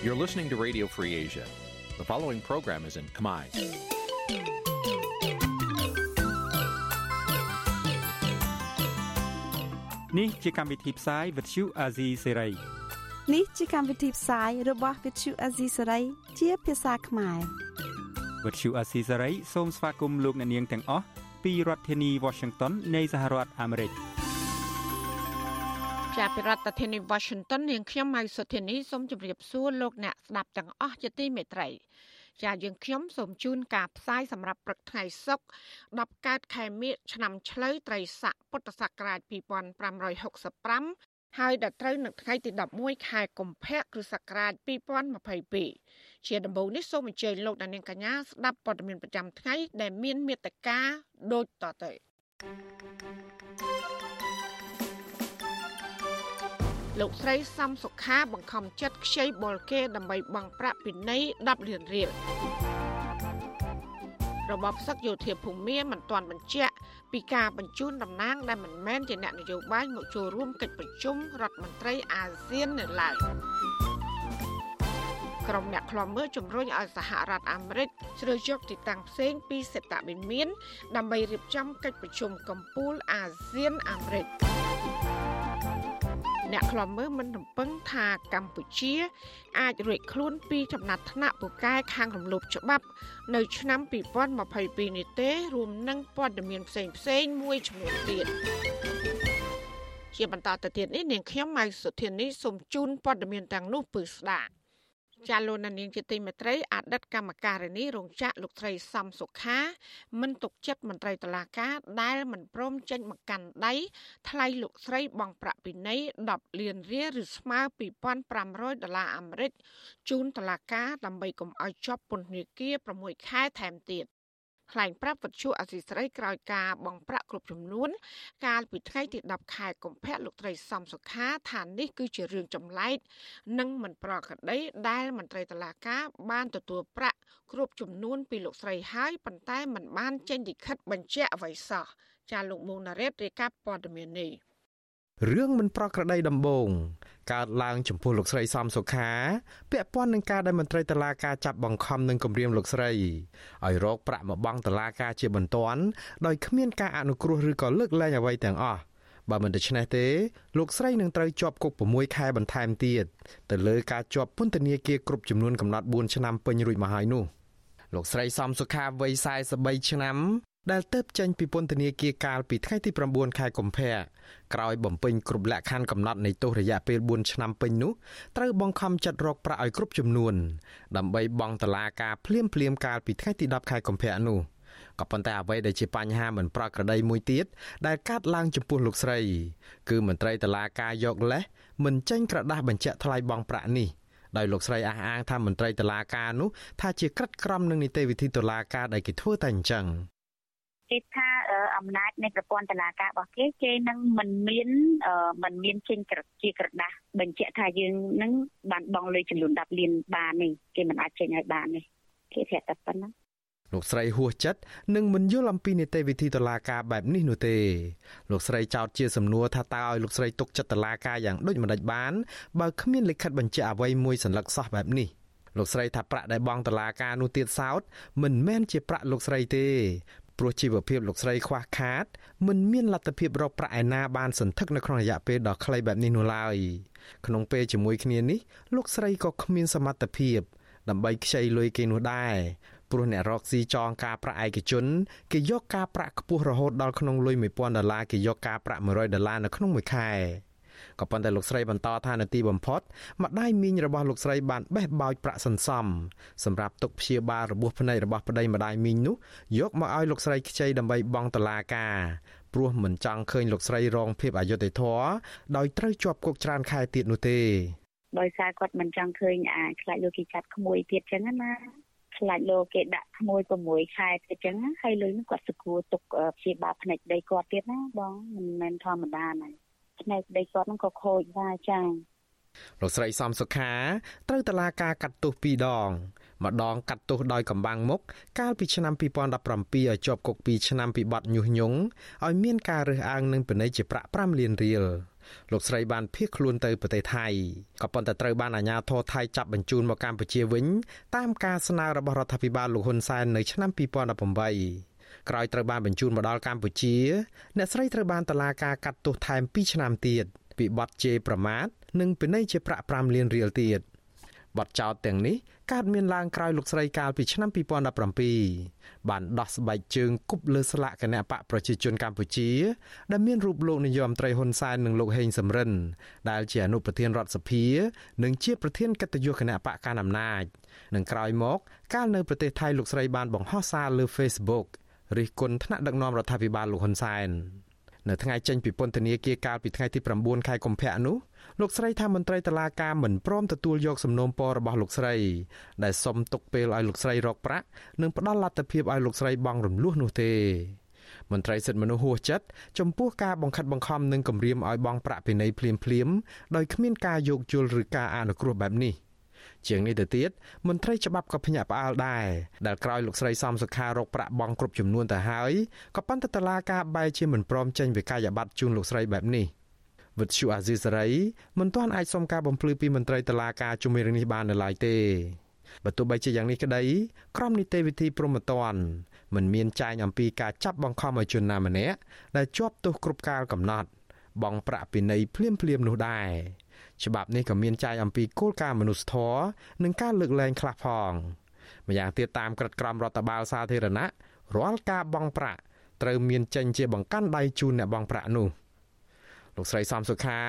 You're listening to Radio Free Asia. The following program is in Khmer. នេះជាកម្មវិធីផ្សាយ Vuthu Azizi Serai នេះជាកម្មវិធីផ្សាយរបស់ Vuthu Azizi Serai ជាភាសាខ្មែរ Vuthu Azizi Serai សូមស្វាគមន៍លោកអ្នកនាងទាំងអស់ពីរដ្ឋធានី Washington នៃសហរដ្ឋអាមេរិកចាប់ ពីរដ្ឋធានី Washington នាងខ្ញុំម៉ៃសុធានីសូមជម្រាបសួរលោកអ្នកស្ដាប់ទាំងអស់ជាទីមេត្រីចាយើងខ្ញុំសូមជូនការផ្សាយសម្រាប់ព្រឹកថ្ងៃសុក្រ10កើតខែមិញឆ្នាំឆ្លូវត្រីស័កពុទ្ធសករាជ2565ហើយដល់ត្រូវនៅថ្ងៃទី11ខែកុម្ភៈគ្រិស្តសករាជ2022ជាដំបូងនេះសូមអញ្ជើញលោកអ្នកនាងកញ្ញាស្ដាប់ព័ត៌មានប្រចាំថ្ងៃដែលមានមេត្តាដូចតទៅ លោកស្រីសំសុខាបង្ខំចិត្តខ្ចីបុលគេដើម្បីបង់ប្រាក់ពិន័យ10លានរៀលរបបសឹកយោធាភូមិមិនទាន់បញ្ជាក់ពីការបញ្ជូនតំណាងដែលមិនមែនជាអ្នកនយោបាយមកចូលរួមកិច្ចប្រជុំរដ្ឋមន្ត្រីអាស៊ាននៅឡើយក្រុមអ្នកខ្លំមើលជំរុញឲ្យសហរដ្ឋអាមេរិកជ្រើសយកទីតាំងផ្សេងពីសេតវិមាន ដើម្បីរៀបចំកិច្ចប្រជុំកំពូលអាស៊ានអាមេរិក អ្នកខ្លំមើលមិនរំពឹងថាកម្ពុជា អាចរួចខ្លួនពីចំណាត់ថ្នាក់ពូកែខាងរំលោភច្បាប់ នៅឆ្នាំ2022នេះទេ រួមនឹងព័ត៌មានផ្សេងផ្សេងមួយចំនួនទៀតជាបន្តទៅទៀតនេះនាងខ្ញុំម៉ៃសុធានីសូមជូនព័ត៌មានទាំងនោះពឺស្ដាប់ ចាលោកនាងជាទីមេត្រីអតីតកម្មការិនីរោងចក្រលោកស្រីសំសុខាមិនទុកចិត្តមន្ត្រីតុលាការដែលមិនព្រមចេញមកកាន់ដៃថ្លៃលោកស្រីបង់ប្រាក់ពិន័យ10លានរៀលឬស្មើ2500ដុល្លារអាមេរិកជូនតុលាការដើម្បីកុំឲ្យជាប់ពន្ធនាគារ6ខែថែមទៀត ថ្លែងប្រាប់វិទ្យុអសីស្រីក្រោយការបងប្រាក់គ្រប់ចំនួន កាលពីថ្ងៃទី10ខែកុម្ភៈលោកត្រីសំសុខាថានេះគឺជារឿងចម្លែកនិងមិនប្រក្រតីដែលមន្ត្រីតុលាការបានទទួលប្រាក់គ្រប់ចំនួនពីលោកស្រីហើយប៉ុន្តែមិនបានចេញលិខិតបញ្ជាក់អ្វីសោះចាលោកមុងណារ៉េតរាយការណ៍ព័ត៌មាននេះ រឿងមិនប្រក្រតីដំបូងកើតឡើងចំពោះលោកស្រីសំសុខាពាក់ព័ន្ធនឹងការដែលមន្ត្រីតុលាការចាប់បង្ខំនឹងគម្រាមលោកស្រីឲ្យរកប្រាក់មកបង់តុលាការជាបន្ទាន់ដោយគ្មានការអនុគ្រោះឬក៏លើកលែងអ្វីទាំងអស់បើមិនដូច្នេះទេលោកស្រីនឹងត្រូវជាប់គុក6ខែបន្ថែមទៀតទៅលើការជាប់ពន្ធនាគារគ្រប់ចំនួនកំណត់4ឆ្នាំពេញរួចមកហើយនោះលោកស្រីសំសុខាវ័យ43ឆ្នាំ ដែលទៅចេញពីពន្ធនាគារកាលពីថ្ងៃទី9ខែកុម្ភៈក្រោយបំពេញគ្រប់លក្ខខណ្ឌកំណត់នៃទោសរយៈពេល4ឆ្នាំពេញនោះត្រូវបង្ខំចិត្តរកប្រាក់ឲ្យគ្រប់ចំនួនដើម្បីបង់តឡាការភ្លាមភ្លាមកាលពីថ្ងៃទី10ខែកុម្ភៈនោះក៏ប៉ុន្តែអ្វីដែលជាបញ្ហាមិនប្រក្រតីមួយទៀតដែលកើតឡើងចំពោះលោកស្រី គឺមន្ត្រីតឡាការយកលេសមិនចេញក្រដាស់បញ្ជាក់ថ្លៃបង់ប្រាក់នេះដោយលោកស្រីអះអាងថាមន្ត្រីតុលាការនោះថាជាក្រិតក្រមនឹងនីតិវិធីតុលាការដែលគេធ្វើតែអញ្ចឹង គេថាអំណាចនៃប្រព័ន្ធតុលាការរបស់គេគេនឹងមិនមានមិនមានចេញជាក្រដាស់បញ្ជាក់ថាយើងនឹងបានបង់លុយចំនួន10លានបាននេះគេមិនអាចចេញឲ្យបាននេះគេប្រាប់តែប៉ុណ្ណឹងលោកស្រីហួសចិត្តនឹងមិនយល់អំពីនីតិវិធីតុលាការបែបនេះនោះទេលោកស្រីចោទជាសំណួរថាតើឲ្យលោកស្រីទុកចិត្តតុលាការយ៉ាងដូចម្តេចបានបើគ្មានលិខិតបញ្ជាក់អ្វីមួយសន្លឹកសោះបែបនេះលោកស្រីថាប្រាក់ដែលបង់តុលាការនោះទៀតសោតមិនមែនជាប្រាក់លោកស្រីទេ ព្រោះជីវភាពលោកស្រីខ្វះខាតមិនមានលទ្ធភាពរកប្រាក់ឯណាបានសន្ធឹកនៅក្នុងរយៈពេលដ៏ខ្លីបែបនេះនោះឡើយក្នុងពេលជាមួយគ្នានេះលោកស្រីក៏គ្មានសមត្ថភាព ដើម្បីខ្ចីលុយគេនោះដែរព្រោះអ្នករកស៊ីចងការប្រាក់ឯកជនគេយកការប្រាក់ខ្ពស់រហូតដល់ក្នុងលុយ1000ដុល្លារគេយកការប្រាក់100ដុល្លារនៅក្នុងមួយខែ ក៏ប៉ុន្តែលោកស្រីបន្តថានៅទីបំផុតម្ដាយមីងរបស់លោកស្រីបានបេះបោចប្រាក់សន្សំសម្រាប់ទុកព្យាបាលរបួសភ្នែករបស់ប្តីម្ដាយមីងនោះយកមកឲ្យលោកស្រីខ្ចីដើម្បីបង់តឡាការព្រោះមិនចង់ឃើញលោកស្រីរងភាពអយុត្តិធម៌ដោយត្រូវជាប់គុកច្រើនខែទៀតនោះទេដោយសារគាត់មិនចង់ឃើញអាខ្លាចលោកគេចាត់ក្មួយទៀតចឹងណាខ្លាចលោកគេដាក់ក្មួយ6ខែទៀតចឹងហើយលុយនោះគាត់សគួរទុកព្យាបាលភ្នែកដីគាត់ទៀតណាបងមិនមែនធម្មតាណា ផ្នែកដីគាត់ហ្នឹងក៏ខូចដែរចា៎លោកស្រីសំសុខាត្រូវតឡាការកាត់ទោស2ដង ម្ដងកាត់ទោសដោយកំបាំងមុខកាលពីឆ្នាំ2017ឲ្យជាប់គុក2ឆ្នាំពីបទញុះញង់ឲ្យមានការរើសអើងនឹងពិន័យជាប្រាក់5លានរៀលលោកស្រីបានភៀសខ្លួនទៅប្រទេសថៃក៏ប៉ុន្តែត្រូវបានអាជ្ញាធរថៃចាប់បញ្ជូនមកកម្ពុជាវិញតាមការស្នើរបស់រដ្ឋាភិបាលលោកហ៊ុនសែននៅឆ្នាំ2018 ក្រោយត្រូវបានបញ្ជូនមកដល់កម្ពុជា អ្នកស្រីត្រូវបានតុលាការកាត់ទោសថែម2ឆ្នាំទៀតពីបទជេរប្រមាថនិងពិន័យជាប្រាក់5លានរៀលទៀតបទចោទទាំងនេះកើតមានឡើងក្រោយលោកស្រីកាលពីឆ្នាំ2017បានដោះស្បែកជើងគប់លើស្លាកគណៈបកប្រជាជនកម្ពុជា ដែលមានរូបលោកនាយរដ្ឋមន្ត្រីហ៊ុនសែននិងលោកហេងសំរិន ដែលជាអនុប្រធានរដ្ឋសភា និងជាប្រធានកិត្តិយសគណៈបកកណ្ដាលអំណាចនិងក្រោយមក កាលនៅប្រទេសថៃលោកស្រីបានបង្ហោះសារលើ Facebook រិះគន់ថ្នាក់ដឹកនាំរដ្ឋាភិបាលលោកហ៊ុនសែននៅថ្ងៃចេញពីពន្ធនាគារកាលពីថ្ងៃទី9ខែកុម្ភៈនោះលោកស្រីថាមន្ត្រីតុលាការមិនព្រមទទួលយកសំណូមពររបស់លោកស្រី ដែលសុំទុកពេលឲ្យលោកស្រីរកប្រាក់និងផ្ដល់លទ្ធភាពឲ្យលោកស្រីបង់រំលោះនោះទេមន្ត្រីសិទ្ធិមនុស្សហួសចិត្តចំពោះការបង្ខិតបង្ខំនិងគំរាមឲ្យបង់ប្រាក់ពិន័យភ្លាមភ្លាមដោយគ្មានការយោគយល់ឬការអនុគ្រោះបែបនេះ ជាងនេះទៅទៀតមន្ត្រីច្បាប់ក៏ភ្ញាក់ផ្អើលដែរដែលក្រោយលោកស្រីសំសុខារកប្រាក់បង់គ្រប់ចំនួនទៅហើយក៏ប៉ុន្តែតឡាការបែរជាមិនព្រមចេញវិក័យប័ត្រជូនលោកស្រីបែបនេះវិទ្យុអាស៊ីសេរីមិនទាន់អាចសុំការបំភ្លឺពីមន្ត្រីតុលាការជុំវិញរឿងនេះបាននៅឡើយទេបើទោះបីជាយ៉ាងនេះក្តីក្រុមនីតិវិធីព្រហ្មទណ្ឌមិនមានចែងអំពីការចាប់បង្ខំឲ្យជនណាម្នាក់ដែលជាប់ទោសគ្រប់កាលកំណត់បង់ប្រាក់ពិន័យភ្លាមភ្លាមនោះដែរ ច្បាប់នេះក៏មានចែងអំពីគោលការណ៍មនុស្សធម៌និងការលើកលែងខ្លះផងម្យ៉ាងទៀតតាមក្រឹតក្រមរដ្ឋបាលសាធារណៈរាល់ការបង់ប្រាក់ត្រូវមានចេញជាបង្កាន់ដៃជូនអ្នកបង់ប្រាក់នោះ។លោកស្រីសំសុខា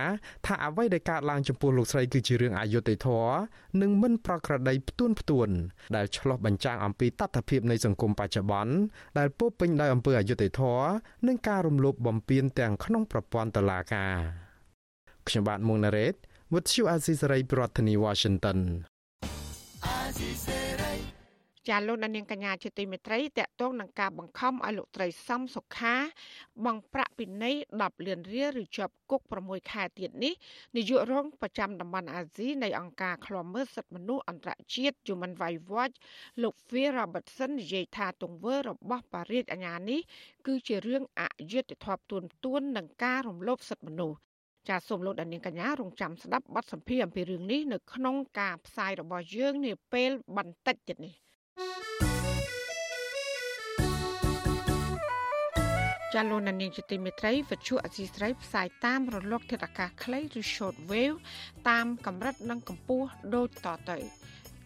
ថាអ្វីដែលកើតឡើងចំពោះលោកស្រីគឺជារឿងអយុត្តិធម៌និងមិនប្រក្រតីផ្ទួនផ្ទួនដែលឆ្លោះបញ្ចាំងអំពីតថភាពនៃសង្គមបច្ចុប្បន្នដែលពោពេញដោយអំពើអយុត្តិធម៌និងការរំលោភបំពានទាំងក្នុងប្រព័ន្ធតុលាការខ្ញុំបាទមុងណារ៉េត With you Azisari ប្រធានាធិបតី Washington ចាលោកនាងកញ្ញាជាទីមេត្រីតកតងនឹងការបង្ខំឲ្យលោកត្រីសំសុខាបង់ប្រាក់ពិន័យ10លានរៀលឬជាប់គុក6ខែទៀតនេះនាយករងប្រចាំតំបន់អាស៊ីនៃអង្គការឃ្លាំមើលសិទ្ធិមនុស្សអន្តរជាតិ Human Rights Watch លោក Phil Robertson និយាយថាទង្វើរបស់បរិយាអាញានេះគឺជារឿងអយុត្តិធម៌ទួនទួននឹងការរំលោភសិទ្ធិមនុស្ស ចាសសូមលោកដានៀងកញ្ញារងចាំស្ដាប់បទសម្ភាសន៍អំពីរឿងនេះនៅក្នុងការផ្សាយរបស់យើងនាពេលបន្តិចទៀតនេះចាលោកនាងជាទីមេត្រីវិទ្យុអសីស្រីផ្សាយតាមរលកធាតុអាកាសខ្លីឬ short wave តាមកម្រិតនិងកម្ពស់ដូចតទៅ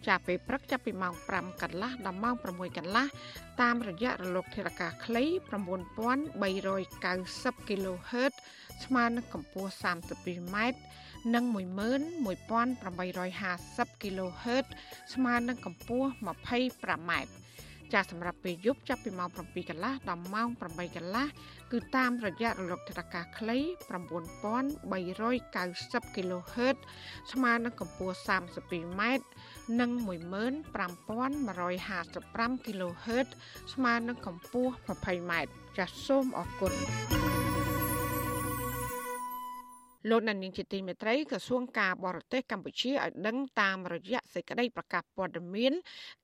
ចាប់ពេលព្រឹកចាប់ពីម៉ោង5កន្លះដល់ម៉ោង6កន្លះតាមរយៈរលកធាតុអាកាសខ្លី9390 kHz ស្មើនឹងកម្ពស់ 32m និង11850 kHz ស្មើនឹងកម្ពស់ 25m ចាស់សម្រាប់ពេលយប់ចាប់ពីម៉ោង7កន្លះដល់ម៉ោង8កន្លះគឺតាមរយៈរលកធាតុអាកាសខ្លី9390 kHz ស្មើនឹងកម្ពស់ 32m និង15155 kHz ស្មើនឹងកម្ពស់ 20m ចាសសូមអរគុណ លោកណានីងជាទីមេត្រីក្រសួងការបរទេសកម្ពុជាឲ្យដឹងតាមរយៈសេចក្តីប្រកាសព័ត៌មាន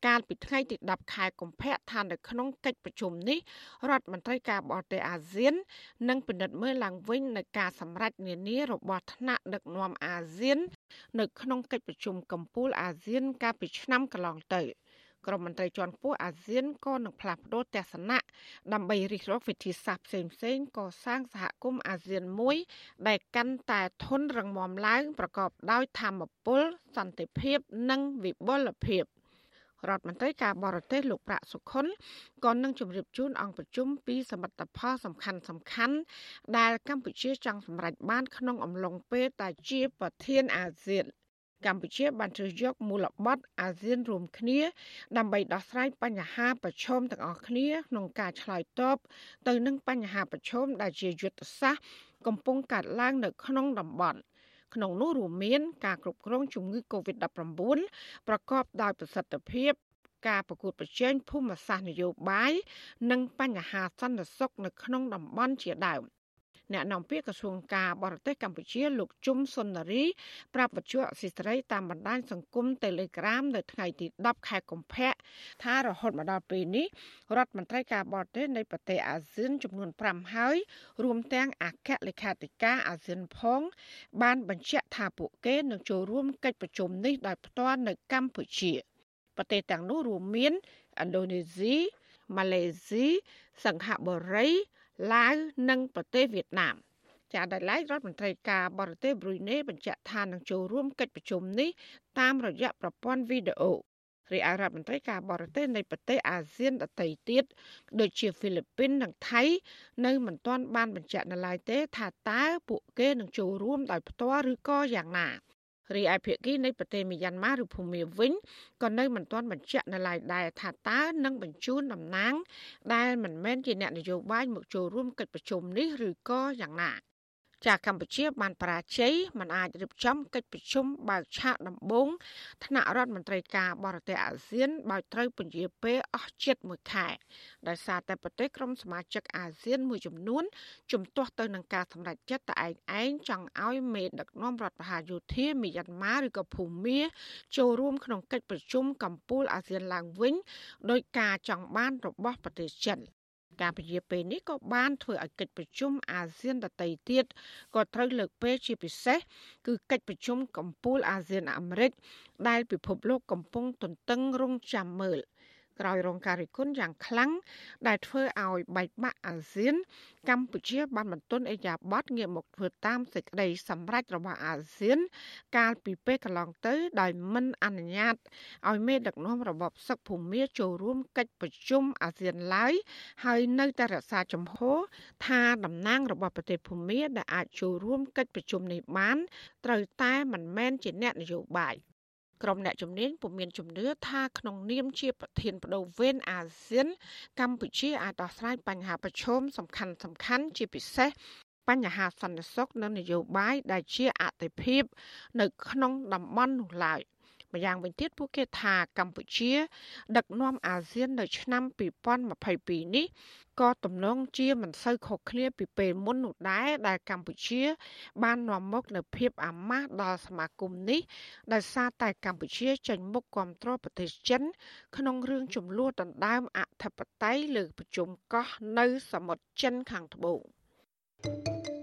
កាលពីថ្ងៃទី10ខែកុម្ភៈថានៅក្នុងកិច្ចប្រជុំនេះរដ្ឋមន្ត្រីការបរទេសអាស៊ាននឹងពិនិត្យមើលឡើងវិញនៅការសម្រេចនានារបស់ថ្នាក់ដឹកនាំអាស៊ាន នៅក្នុងកិច្ចប្រជុំកំពូលអាស៊ានកាលពីឆ្នាំកន្លងទៅ។ ក្រុមមន្ត្រីជាន់ខ្ពស់អាស៊ានក៏នឹងផ្លាស់ប្តូរទស្សនៈដើម្បីរិះរកវិធីសាស្ត្រផ្សេងៗកសាងសហគមន៍អាស៊ានមួយ ដែលកាន់តែធន់រឹងមាំឡើង ប្រកបដោយធម្មពលសន្តិភាព និងវិបុលភាពរដ្ឋមន្ត្រីការបរទេសលោកប្រាក់សុខុនក៏នឹងជម្រាបជូនអង្គប្រជុំពីសមិទ្ធផលសំខាន់សំខាន់ដែលកម្ពុជាចង់សម្រេចបានក្នុងអំឡុងពេលតែជាប្រធានអាស៊ាន កម្ពុជាបានជ្រើសយកមូលបត់អាស៊ានរួមគ្នា ដើម្បីដោះស្រាយបញ្ហាប្រឈមទាំងអស់គ្នាក្នុងការឆ្លើយតបទៅនឹងបញ្ហាប្រឈមដែលជាយុទ្ធសាស្ត្រកំពុងកើតឡើងនៅក្នុងតំបន់ក្នុងនោះរួមមានការគ្រប់គ្រងជំងឺ Covid-19 ប្រកបដោយប្រសិទ្ធភាពការប្រកួតប្រជែងភូមិសាស្ត្រនយោបាយនិងបញ្ហាសន្តិសុខនៅក្នុងតំបន់ជាដើម អ្នកនាំពាក្យក្រសួងការបរទេសកម្ពុជាលោកជុំសុននារីប្រាប់វិទ្យុអសិរ័យតាមបណ្ដាញសង្គម Telegram នៅថ្ងៃទី10ខែកុម្ភៈថារហូតមកដល់ពេលនេះរដ្ឋមន្ត្រីការបរទេសនៃប្រទេសអាស៊ានចំនួន5ហើយរួមទាំងអគ្គលេខាធិការអាស៊ានផង បានបញ្ជាក់ថាពួកគេនឹងចូលរួមកិច្ចប្រជុំនេះដោយផ្ទាល់នៅកម្ពុជាប្រទេសទាំងនោះរួមមានឥណ្ឌូនេស៊ីម៉ាឡេស៊ីសិង្ហបុរី ឡាវនិងប្រទេសវៀតណាមចាដោយឡែករដ្ឋមន្ត្រីការបរទេសប្រ៊ុយណេបញ្ជាក់ថានឹងចូលរួមកិច្ចប្រជុំនេះតាមរយៈប្រព័ន្ធវីដេអូរីឯរដ្ឋមន្ត្រីការបរទេសនៃប្រទេសអាស៊ានដទៃទៀតដូចជាហ្វីលីពីននិងថៃនៅមិនទាន់បានបញ្ជាក់នៅឡើយទេ ថាតើពួកគេនឹងចូលរួមដោយផ្ទាល់ឬក៏យ៉ាងណា រីឯភាគីនៃប្រទេសមីយ៉ាន់ម៉ាឬភូមាវិញក៏នៅមិនទាន់បញ្ជាក់នៅឡើយដែរថាតើនឹងបញ្ជូនតំណាង ដែលមិនមែនជាអ្នកនយោបាយមកចូលរួមកិច្ចប្រជុំនេះឬក៏យ៉ាងណា ចាកម្ពុជាបានបរាជ័យមិនអាចរៀបចំកិច្ចប្រជុំបើកឆាកដំបូងថ្នាក់រដ្ឋមន្ត្រីការបរទេសអាស៊ានបើត្រូវពន្យាពេលអស់ជិត1ខែដោយសារតែប្រទេសក្រុមសមាជិកអាស៊ានមួយចំនួនជំទាស់ទៅនឹងការសម្រេចចិត្តតែឯងឯងចង់ឲ្យមេដឹកនាំរដ្ឋបហាយោធាមីយ៉ាន់ម៉ាឬក៏ភូមាចូលរួមក្នុងកិច្ចប្រជុំកម្ពុជាអាស៊ានឡើងវិញដោយការចង់បានរបស់ប្រទេសចិន ការពជាពេលនេះក៏បានធ្វើឲ្យកិច្ចប្រជុំអាស៊ានដទៃទៀតក៏ត្រូវលើកពេលជាពិសេសគឺកិច្ចប្រជុំកម្ពុជាអាស៊ានអាមេរិកដែលពិភពលោកកំពុងទន្ទឹងរង់ចាំមើល ក្រោយរងការរិះគន់យ៉ាងខ្លាំងដែលធ្វើឲ្យបែកបាក់អាស៊ាន កម្ពុជាបានបន្ទន់អេយ៉ាបតងាកមកធ្វើតាមសេចក្តីសម្រេចរបស់អាស៊ាន កាលពីពេលកន្លងទៅ ដោយមិនអនុញ្ញាតឲ្យមេដឹកនាំរបបសឹកភូមាចូលរួមកិច្ចប្រជុំអាស៊ានឡើយហើយនៅតែរក្សាជំហរថាតំណាងរបស់ប្រទេសភូមាដែលអាចចូលរួមកិច្ចប្រជុំនេះបាន ត្រូវតែមិនមែនជាអ្នកនយោបាយ ក្រុមអ្នកជំនាញពុំមានជំនឿថាក្នុងនាមជាប្រធានបដូវវេនអាស៊ាន កម្ពុជាអាចដោះស្រាយបញ្ហាប្រឈមសំខាន់សំខាន់ជាពិសេសបញ្ហាសន្តិសុខនិងនយោបាយដែលជាអតិភិបនៅក្នុងតំបន់នោះឡើយ។ ម្យ៉ាងវិញទៀតពួកគេថាកម្ពុជា ដឹកនាំអាស៊ាននៅឆ្នាំ2022នេះក៏ទំនងជាមិនសូវខុសគ្នាពីពេលមុននោះដែរដែលកម្ពុជា បាននាំមកនូវភាពអាម៉ាស់ដល់សមាគមនេះដោយសារតែកម្ពុជាចេញមុខគ្រប់គ្រងប្រទេសចិន ក្នុងរឿងចំនួនដណ្ដើមអធិបតេយ្យលើប្រជុំកោះនៅសមុទ្រចិនខាងត្បូង thank you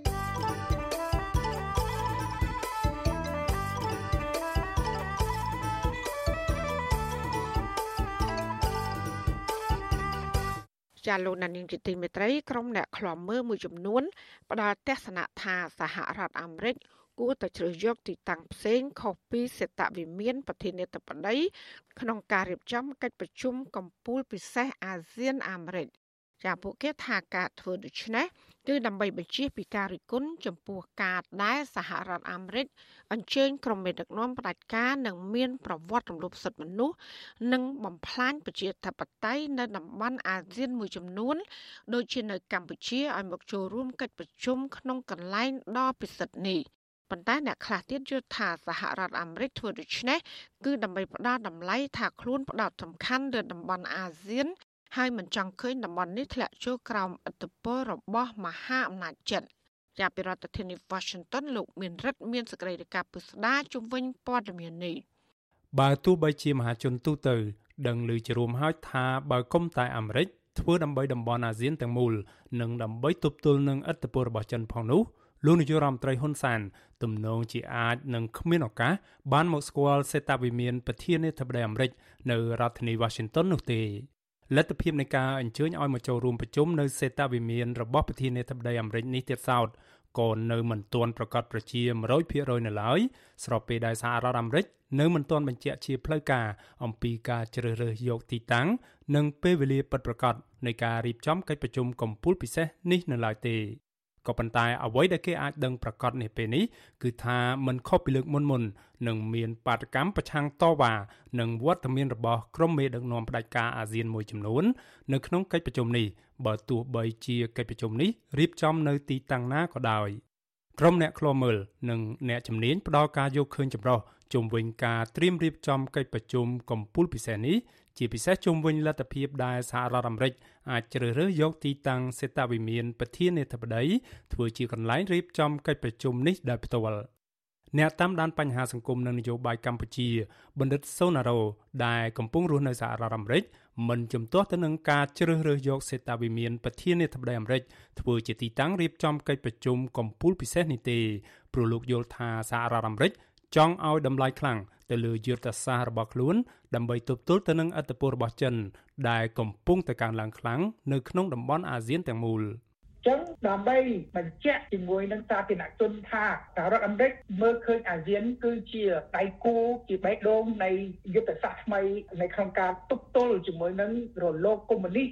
ចាលោកណានីងជាទីមេត្រីក្រុមអ្នកខ្លំមើលមួយចំនួនផ្ដល់ទស្សនៈថាសហរដ្ឋអាមេរិកគួរតែជ្រើសយកទីតាំងផ្សេងខុសពីសេតវិមានប្រធានាធិបតីក្នុងការរៀបចំកិច្ចប្រជុំកំពូលពិសេសអាស៊ានអាមេរិកចាពួកគេថាការធ្វើដូច្នេះ គឺដើម្បីបញ្ជាពីការរិះគន់ចំពោះការដែលសហរដ្ឋអាមេរិកអញ្ជើញក្រុមមេដឹកនាំផ្ដាច់ការនិងមានប្រវត្តិរំលោភសិទ្ធិមនុស្សនិងបំផ្លាញប្រជាធិបតេយ្យនៅតំបន់អាស៊ានមួយចំនួន ដូចជានៅកម្ពុជាឲ្យមកចូលរួមកិច្ចប្រជុំក្នុងកន្លែងដ៏ពិសិដ្ឋនេះប៉ុន្តែអ្នកខ្លះទៀតយល់ថាសហរដ្ឋអាមេរិកធ្វើដូច្នេះគឺដើម្បីផ្ដាល់តម្លៃថាខ្លួនផ្ដោតសំខាន់លើតំបន់អាស៊ាន ហើយមិនចង់ឃើញតំបន់នេះធ្លាក់ចូលក្រោមឥទ្ធិពលរបស់មហាអំណាចចិនចាប់ពីរដ្ឋធានី Washington លោកមានរិទ្ធមានសេចក្តីរាយការណ៍ពិស្ដារជំវិញព័ត៌មាននេះបើទោះបីជាមហាជនទូទៅ ដឹងឮជារួមហើយថាបើគុំតែអាមេរិកធ្វើដើម្បីតំបន់អាស៊ានទាំងមូលនិងដើម្បីទប់ទល់នឹងឥទ្ធិពលរបស់ចិនផងនោះលោកនាយករដ្ឋមន្ត្រីហ៊ុនសានទំនងជាអាចនឹងគ្មានឱកាសបានមកស្គាល់សេតាវិមានប្រធានាធិបតីអាមេរិកនៅរដ្ឋធានី Washington នោះទេ លទ្ធភាពនៃការអញ្ជើញឲ្យមកចូលរួមប្រជុំនៅសេតាវិមានរបស់ប្រធានាធិបតីអាមេរិកនេះទៀតសោតក៏នៅមិនទាន់ប្រកាសប្រជា100%នៅឡើយស្របពេលដែលសហរដ្ឋអាមេរិកនៅមិនទាន់បញ្ជាក់ជាផ្លូវការអំពីការជ្រើសរើសយកទីតាំង និងពេលវេលាពិតប្រាកដនៃការរៀបចំកិច្ចប្រជុំកំពូលពិសេសនេះនៅឡើយទេ ក៏ប៉ុន្តែអ្វីដែលគេអាចដឹងប្រកាសនេះពេលនេះគឺថាมันខុសពីលើកមុនមុននឹងមានបាតកម្មប្រឆាំងតវ៉ានិងវត្តមានរបស់ក្រុមមេដឹកនាំផ្ដាច់ការអាស៊ានមួយចំនួននៅក្នុងកិច្ចប្រជុំនេះបើទោះបីជាកិច្ចប្រជុំនេះរៀបចំនៅទីតាំងណាក៏ដោយក្រុមអ្នកឃ្លាំមើលនិងអ្នកជំនាញផ្ដល់ការយកឃើញចម្រោះជុំវិញការត្រៀមរៀបចំកិច្ចប្រជុំកំពូលពិសេសនេះ ជាពិសេសជុំវិញលទ្ធភាពដែលសហរដ្ឋអាមេរិកអាចជ្រើសរើសយកទីតាំងសេតាវិមានប្រធានាធិបតីធ្វើជាកន្លែងរៀបចំកិច្ចប្រជុំនេះដោយផ្ទាល់អ្នកតាមដានបញ្ហាសង្គមនិងនយោបាយកម្ពុជាបណ្ឌិតសូណារ៉ូដែលកំពុងរស់នៅសហរដ្ឋអាមេរិកមិនជំទាស់ទៅនឹងការជ្រើសរើសយកសេតាវិមានប្រធានាធិបតីអាមេរិកធ្វើជាទីតាំងរៀបចំកិច្ចប្រជុំកំពូលពិសេសនេះទេព្រោះលោកយល់ថាសហរដ្ឋអាមេរិក ចង់ឲ្យតម្លៃខ្លាំងទៅលើយុទ្ធសាស្ត្ររបស់ខ្លួន ដើម្បីទប់ទល់ទៅនឹងឥទ្ធិពលរបស់ចិន ដែលកំពុងតែកើនឡើងខ្លាំងនៅក្នុងតំបន់អាស៊ានទាំងមូល។ ចឹងដើម្បីបញ្ជាក់ជាមួយនឹងសាធារណជនថាសហរដ្ឋអាមេរិកមើលឃើញអាស៊ានគឺជាដៃគូជាបេះដូងនៃយុទ្ធសាស្ត្រថ្មីនៅក្នុងការទប់ទល់ជាមួយនឹងរលកកុម្មុយនីស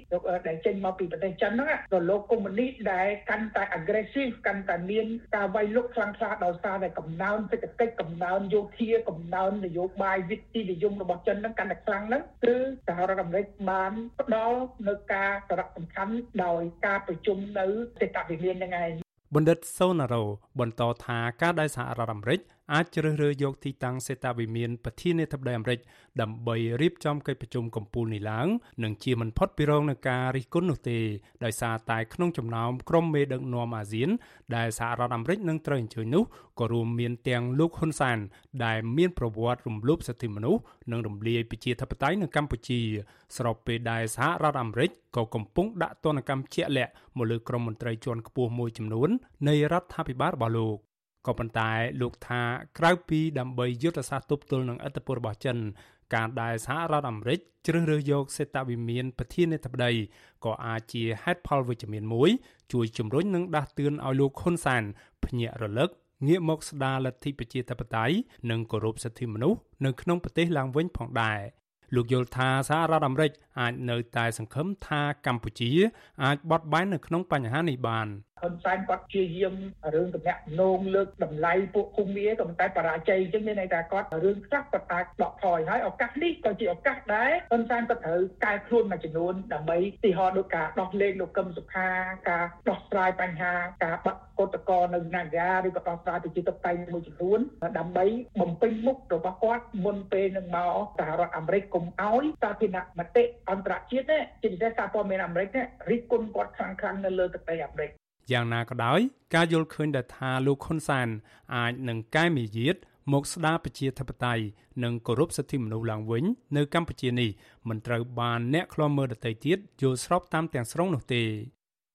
ដែលចេញមកពីប្រទេសចិនហ្នឹងរលកកុម្មុយនីសដែលកាន់តែ aggressive កាន់តែមានការវាយលុកខ្លាំងក្លាដោយសារតែកំណើនសេដ្ឋកិច្ចកំណើនយោធាកំណើននយោបាយវិទ្យានិយមរបស់ចិនហ្នឹងកាន់តែខ្លាំងហ្នឹងគឺសហរដ្ឋអាមេរិកបានផ្ដល់នៅការសារៈសំខាន់ដោយការប្រជុំនៅសេតវិមានហ្នឹងឯងបណ្ឌិតសូណារ៉ូបន្តថាការដែលសហរដ្ឋអាមេរិក អាចជ្រើសរើសយកទីតាំងសេតាវិមានប្រធានាធិបតីអាមេរិកដើម្បីរៀបចំកិច្ចប្រជុំកំពូលនេះឡើងនឹងជាមិនផុតពីរងនឹងការរិះគន់នោះទេដោយសារតែក្នុងចំណោមក្រុមមេដឹកនាំអាស៊ាន ដែលសហរដ្ឋអាមេរិកនឹងត្រូវអញ្ជើញនោះក៏រួមមានទាំងលោកហ៊ុនសាន ដែលមានប្រវត្តិរំលោភសិទ្ធិមនុស្សនិងរំលាយប្រជាធិបតេយ្យនៅកម្ពុជា ស្របពេលដែលសហរដ្ឋអាមេរិកក៏កំពុងដាក់ទណ្ឌកម្មជាក់លាក់មកលើក្រុមមន្ត្រីជាន់ខ្ពស់មួយចំនួននៃរដ្ឋាភិបាលរបស់លោក ក៏ប៉ុន្តែលោកថាក្រៅពីដើម្បីយុទ្ធសាស្ត្រទប់ទល់នឹងឥទ្ធិពលរបស់ចិនការដែលសហរដ្ឋអាមេរិកជ្រើសរើសយកសេតវិមានប្រធានាធិបតីក៏អាចជាហេតុផលវិជ្ជមានមួយ ជួយជំរុញនិងដាស់តឿនឲ្យលោកហ៊ុនសានភ្ញាក់រលឹកងាកមកស្ដារលទ្ធិប្រជាធិបតេយ្យនិងគោរពសិទ្ធិមនុស្សនៅក្នុងប្រទេសឡើងវិញផងដែរ លោកយល់ថាសហរដ្ឋអាមេរិកអាចនៅតែសង្ឃឹមថាកម្ពុជាអាចបត់បែននៅក្នុងបញ្ហានេះបានហ៊ុនសែនគាត់ជាយាមរឿងតំណាក់នងលើកតម្លៃពួកភូមិក៏តែបរាជ័យអញ្ចឹងមានន័យថាគាត់រឿងខ្លះគាត់អាចដកថយហើយឱកាសនេះក៏ជាឱកាសដែរហ៊ុនសែនគាត់ត្រូវកែខ្លួនមួយចំនួនដើម្បីទីហោដូចការដោះលែងលោកកឹមសុខាការដោះស្រាយបញ្ហាការបាត់កតកនៅណាហ្គាឬក៏ដោះស្រាយប្រជាធិបតេយ្យមួយចំនួនដើម្បីបំពេញមុខរបស់គាត់មុនពេលនឹងមកសហរដ្ឋអាមេរិកកុំឲ្យសាធារណមតិអន្តរជាតិជាពិសេសសារព័ត៌មានអាមេរិករិះគន់គាត់ខ្លាំងៗនៅលើទឹកដីអាមេរិកយ៉ាងណាក៏ដោយការយល់ឃើញដែលថាលោកហ៊ុនសាន អាចនឹងកែមាយាទមកស្ដារប្រជាធិបតេយ្យនិងគោរពសិទ្ធិមនុស្សឡើងវិញនៅកម្ពុជានេះមិនត្រូវបានអ្នកខ្លាំមើលដទៃទៀតយល់ស្របតាមទាំងស្រុងនោះទេ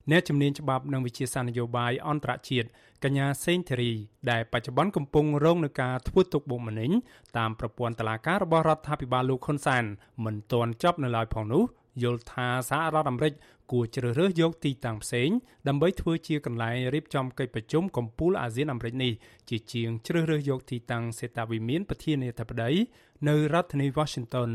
អ្នកជំនាញច្បាប់និងវិជាសាស្ត្រនយោបាយអន្តរជាតិកញ្ញាសេងធីរី ដែលបច្ចុប្បន្នកំពុងរងនឹងការធ្វើទុកបុកម្នេញតាមប្រព័ន្ធតុលាការរបស់រដ្ឋាភិបាលលោកហ៊ុនសានមិនទាន់ចប់នៅឡើយផងនោះយល់ថាសហរដ្ឋអាមេរិកគួរជ្រើសរើសយកទីតាំងផ្សេងដើម្បីធ្វើជាកន្លែងរៀបចំកិច្ចប្រជុំកំពូលអាស៊ានអាមេរិកនេះជាជាងជ្រើសរើសយកទីតាំងសេតាវិមានប្រធានាធិបតីនៅរដ្ឋធានី Washington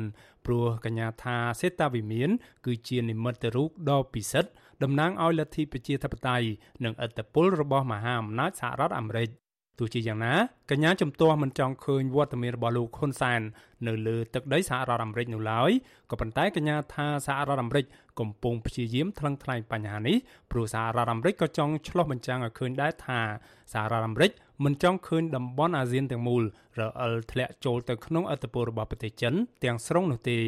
ព្រោះកញ្ញាថាសេតាវិមាន គឺជានិមិត្តរូបដ៏ពិសិដ្ឋ តំណាងឲ្យលទ្ធិប្រជាធិបតេយ្យនិងឥទ្ធិពលរបស់មហាអំណាចសហរដ្ឋអាមេរិកទោះជាយ៉ាងណាកញ្ញាជំទាស់មិនចង់ឃើញវត្តមានរបស់លោកហ៊ុនសែននៅលើទឹកដីសហរដ្ឋអាមេរិកនោះឡើយក៏ប៉ុន្តែកញ្ញាថាសហរដ្ឋអាមេរិកកំពុងព្យាយាមថ្លឹងថ្លែងបញ្ហានេះព្រោះសហរដ្ឋអាមេរិកក៏ចង់ឆ្លោះបញ្ចាំងឲ្យឃើញដែរថាសហរដ្ឋអាមេរិកមិនចង់ឃើញតំបន់អាស៊ានទាំងមូលរអិលធ្លាក់ចូលទៅក្នុងអធិបតេយ្យរបស់ប្រទេសចិនទាំងស្រុងនោះទេ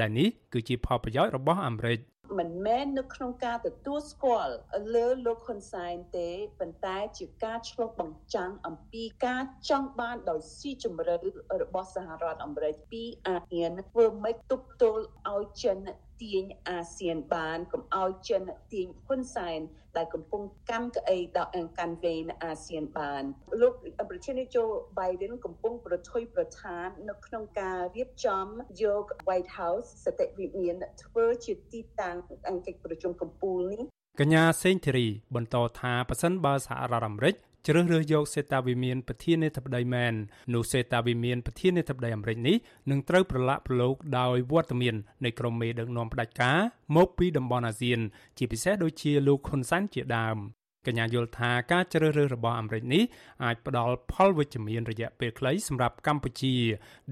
ដែលនេះគឺជាផលប្រយោជន៍របស់អាមេរិក មិនមែននៅក្នុងការទទួលស្គាល់លើលោកហ៊ុនសែនទេប៉ុន្តែជាការឆ្លុះបញ្ចាំងអំពីការចង់បានដោយស៊ីជម្រៅរបស់សហរដ្ឋអាមេរិកពីអាស៊ានធ្វើម៉េចទប់ទល់ឲ្យចិន ទាញអាស៊ានបានកុំឲ្យចិនទាញហ៊ុនសែនដែលកំពុងកាន់ក្អីដល់អង្គកាន់វេនអាស៊ានបានលោកប្រធានាធិបតី Biden កំពុងប្រថុយប្រឋាននៅក្នុងការរៀបចំយក White House សតិវិមានធ្វើជាទីតាំងអង្គកិច្ចប្រជុំកំពូលនេះកញ្ញាសេងធីរីបន្តថាប៉ះសិនបើសហរដ្ឋអាមេរិក ជ្រើសរើសយកសេតាវិមានប្រធានាធិបតីមែននោះសេតាវិមានប្រធានាធិបតីអាមេរិកនេះនឹងត្រូវប្រឡាក់ប្រឡូកដោយវត្តមាននៃក្រុមមេដឹកនាំផ្ដាច់ការមកពីតំបន់អាស៊ាន ជាពិសេសដូចជាលោកហ៊ុនសែនជាដើម កញ្ញាយល់ថាការជ្រើសរើសរបស់អាមេរិកនេះអាចផ្ដល់ផលវិជ្ជមានរយៈពេលខ្លីសម្រាប់កម្ពុជា